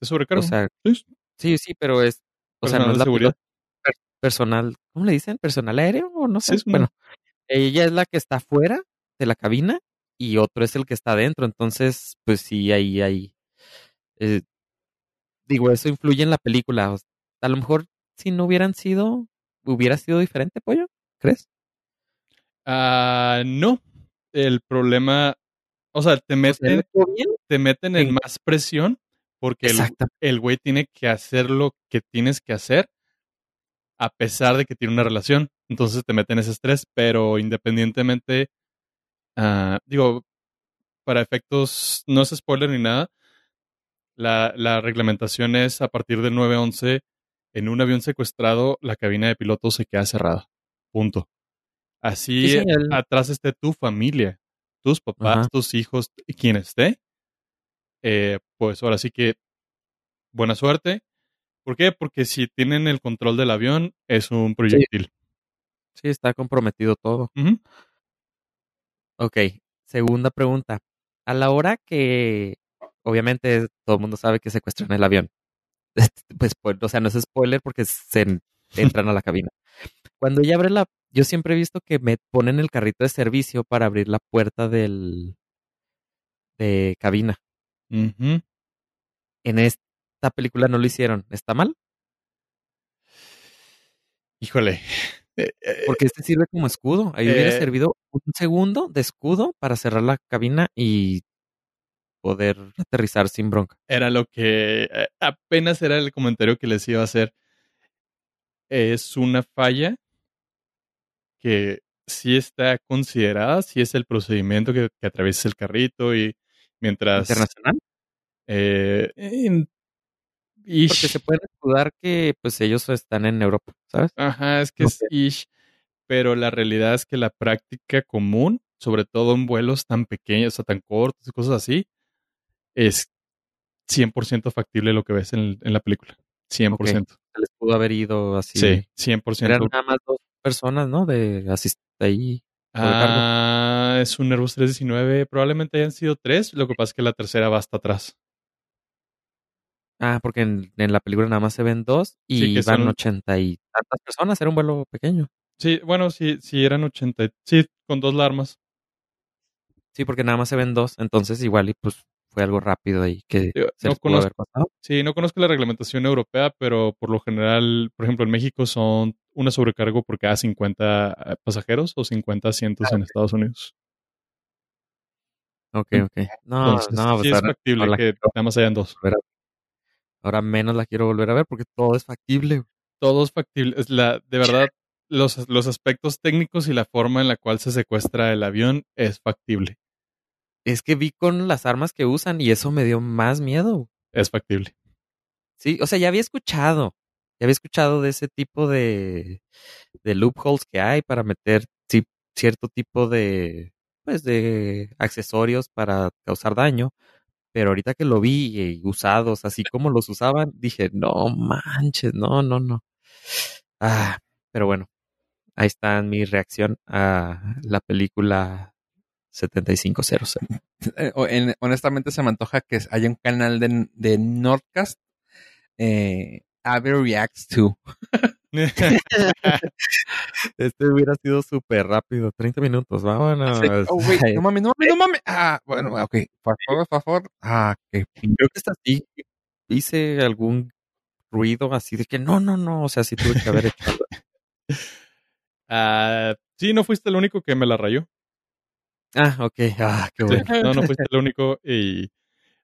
¿Te sobrecargo? o sea, Sí. sí, sí, pero es, o sea, no es de la seguridad. pilota, personal, ¿cómo le dicen? Personal aéreo o no sé. Bueno, ella es la que está fuera de la cabina y otro es el que está adentro. Entonces, pues sí, ahí, ahí. eh, digo, eso influye en la película. O- A lo mejor si no hubieran sido, hubiera sido diferente, pollo, ¿crees? Ah, no. El problema, o sea, te meten, te meten en más presión porque el güey tiene que hacer lo que tienes que hacer a pesar de que tiene una relación. Entonces te meten ese estrés, pero independientemente, ah, digo, para efectos, no es spoiler ni nada, la, la reglamentación es a partir del 911, en un avión secuestrado, la cabina de piloto se queda cerrada. Punto. Así Sí, atrás esté tu familia, tus papás, Ajá. tus hijos, quien esté, eh, pues ahora sí que buena suerte. ¿Por qué? Porque si tienen el control del avión, es un proyectil. Sí, está comprometido todo. Ok, segunda pregunta. A la hora que, obviamente, todo el mundo sabe que secuestran el avión. Pues, pues, o sea, no es spoiler porque se en- entran a la cabina. Cuando ella abre la, yo siempre he visto que me ponen el carrito de servicio para abrir la puerta del, de cabina. En esta película no lo hicieron. ¿Está mal? Híjole. Eh, eh, Porque este sirve como escudo. Ahí hubiera Eh. servido un segundo de escudo para cerrar la cabina y poder aterrizar sin bronca. era lo que eh, apenas era el comentario que les iba a hacer. Es una falla que sí está considerada, sí es el procedimiento que, que atraviesa el carrito y mientras... Internacional. eh, en-. Porque se pueden escudar que pues ellos están en Europa, ¿sabes? Ajá, es que No es ish, pero la realidad es que la práctica común, sobre todo en vuelos tan pequeños o tan cortos y cosas así, es 100% factible lo que ves en, en la película. 100%. Se les pudo haber ido así. Sí, 100%. Eran nada más dos personas, ¿no? De asist ahí. Ah, es un Airbus 319. Probablemente hayan sido tres. Lo que pasa es que la tercera va hasta atrás. Ah, porque en, en la película nada más se ven dos y Sí, que van son- ochenta y tantas personas. Era un vuelo pequeño. Sí, bueno, sí, sí eran 80. Sí, con dos larmas. Sí, porque nada más se ven dos. Entonces, igual, y pues fue algo rápido ahí que Digo, se no les pudo conozco- haber pasado. Sí, no conozco la reglamentación europea, pero por lo general, por ejemplo, en México son una sobrecargo por cada 50 eh, pasajeros o 50 asientos Ah, en Estados Unidos. Ok, ok. No, Entonces, no, pues sí es ahora, factible no que nada más hayan dos. ahora menos la quiero volver a ver porque todo es factible. Todo es factible. Es la, de verdad, los, los aspectos técnicos y la forma en la cual se secuestra el avión es factible. Es que vi con las armas que usan y eso me dio más miedo. Es factible. Sí, o sea, ya había escuchado, ya había escuchado de ese tipo de, de loopholes que hay para meter cierto tipo de, pues, de accesorios para causar daño. Pero ahorita que lo vi eh, usados así como los usaban, dije, no manches, no, no, no. Ah, pero bueno, ahí está mi reacción a la película 7500. Eh, honestamente se me antoja que haya un canal de, de Nordcast. Eh, Reacts to. Este hubiera sido súper rápido, 30 minutos, vámonos. Oh, wait, no mames, no mames, no mames. Ah, bueno, ok. Por favor, por favor. Ah, ok. Creo que hasta sí hice algún ruido así de que no, no, no, o sea, sí tuve que haber hecho. Ah, sí, no fuiste el único que me la rayó. Ah, ok, ah, qué Sí, bueno. no, no fuiste el único. Y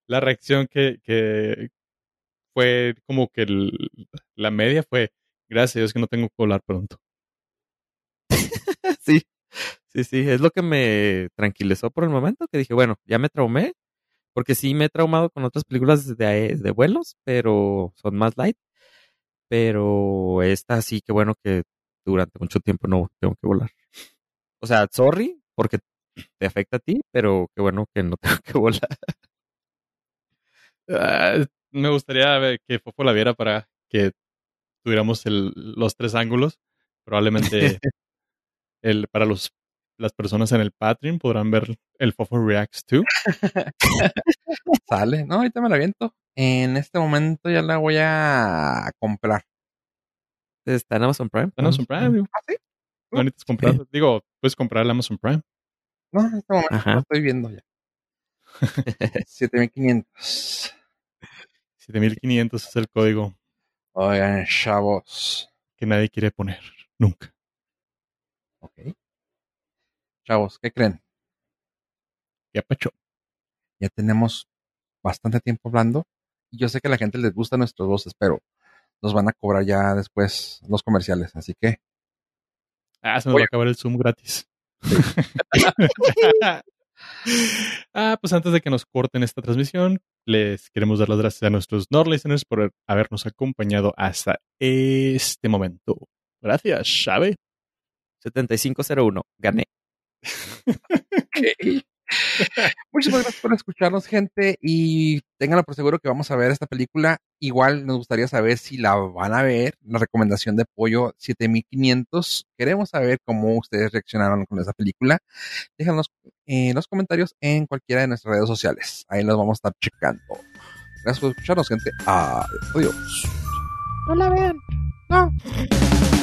la reacción que, que fue como que el- la media fue, gracias a Dios que no tengo que volar pronto. Sí, sí, sí, es lo que me tranquilizó por el momento, que dije, bueno, ya me traumé, porque sí me he traumado con otras películas de, de vuelos, pero son más light, pero esta sí, que bueno que durante mucho tiempo no tengo que volar. O sea, sorry, porque te afecta a ti, pero qué bueno que no tengo que volar. Ah, me gustaría ver que Fofo la viera para que tuviéramos el- los tres ángulos. Probablemente el, para los, las personas en el Patreon podrán ver el Fofo Reacts 2. Sale. No, ahorita me la aviento. En este momento ya la voy a comprar. Está en Amazon Prime. Está en Amazon Prime, digo. ¿Ah, sí? No necesitas comprar. Digo, puedes comprar el Amazon Prime. No, en este momento Ajá. lo estoy viendo ya. 7500. 7500 es el código Oigan, chavos. que nadie quiere poner. Nunca. Ok. Chavos, ¿qué creen? Ya pacho. Ya tenemos bastante tiempo hablando. Y yo sé que a la gente les gustan nuestras voces, pero nos van a cobrar ya después los comerciales. Así que, Ah, se nos Oye. va a acabar el Zoom gratis. Ah, pues antes de que nos corten esta transmisión, les queremos dar las gracias a nuestros Nord listeners por habernos acompañado hasta este momento. Gracias, Xavi. 7501, gané. Muchísimas gracias por escucharnos, gente. Y ténganlo por seguro que vamos a ver esta película. Igual nos gustaría saber si la van a ver. La recomendación de Pollo 7500. Queremos saber cómo ustedes reaccionaron con esa película. Déjanos en los comentarios en cualquiera de nuestras redes sociales. Ahí los vamos a estar checando. Gracias por escucharnos, gente. Adiós. No la vean. No.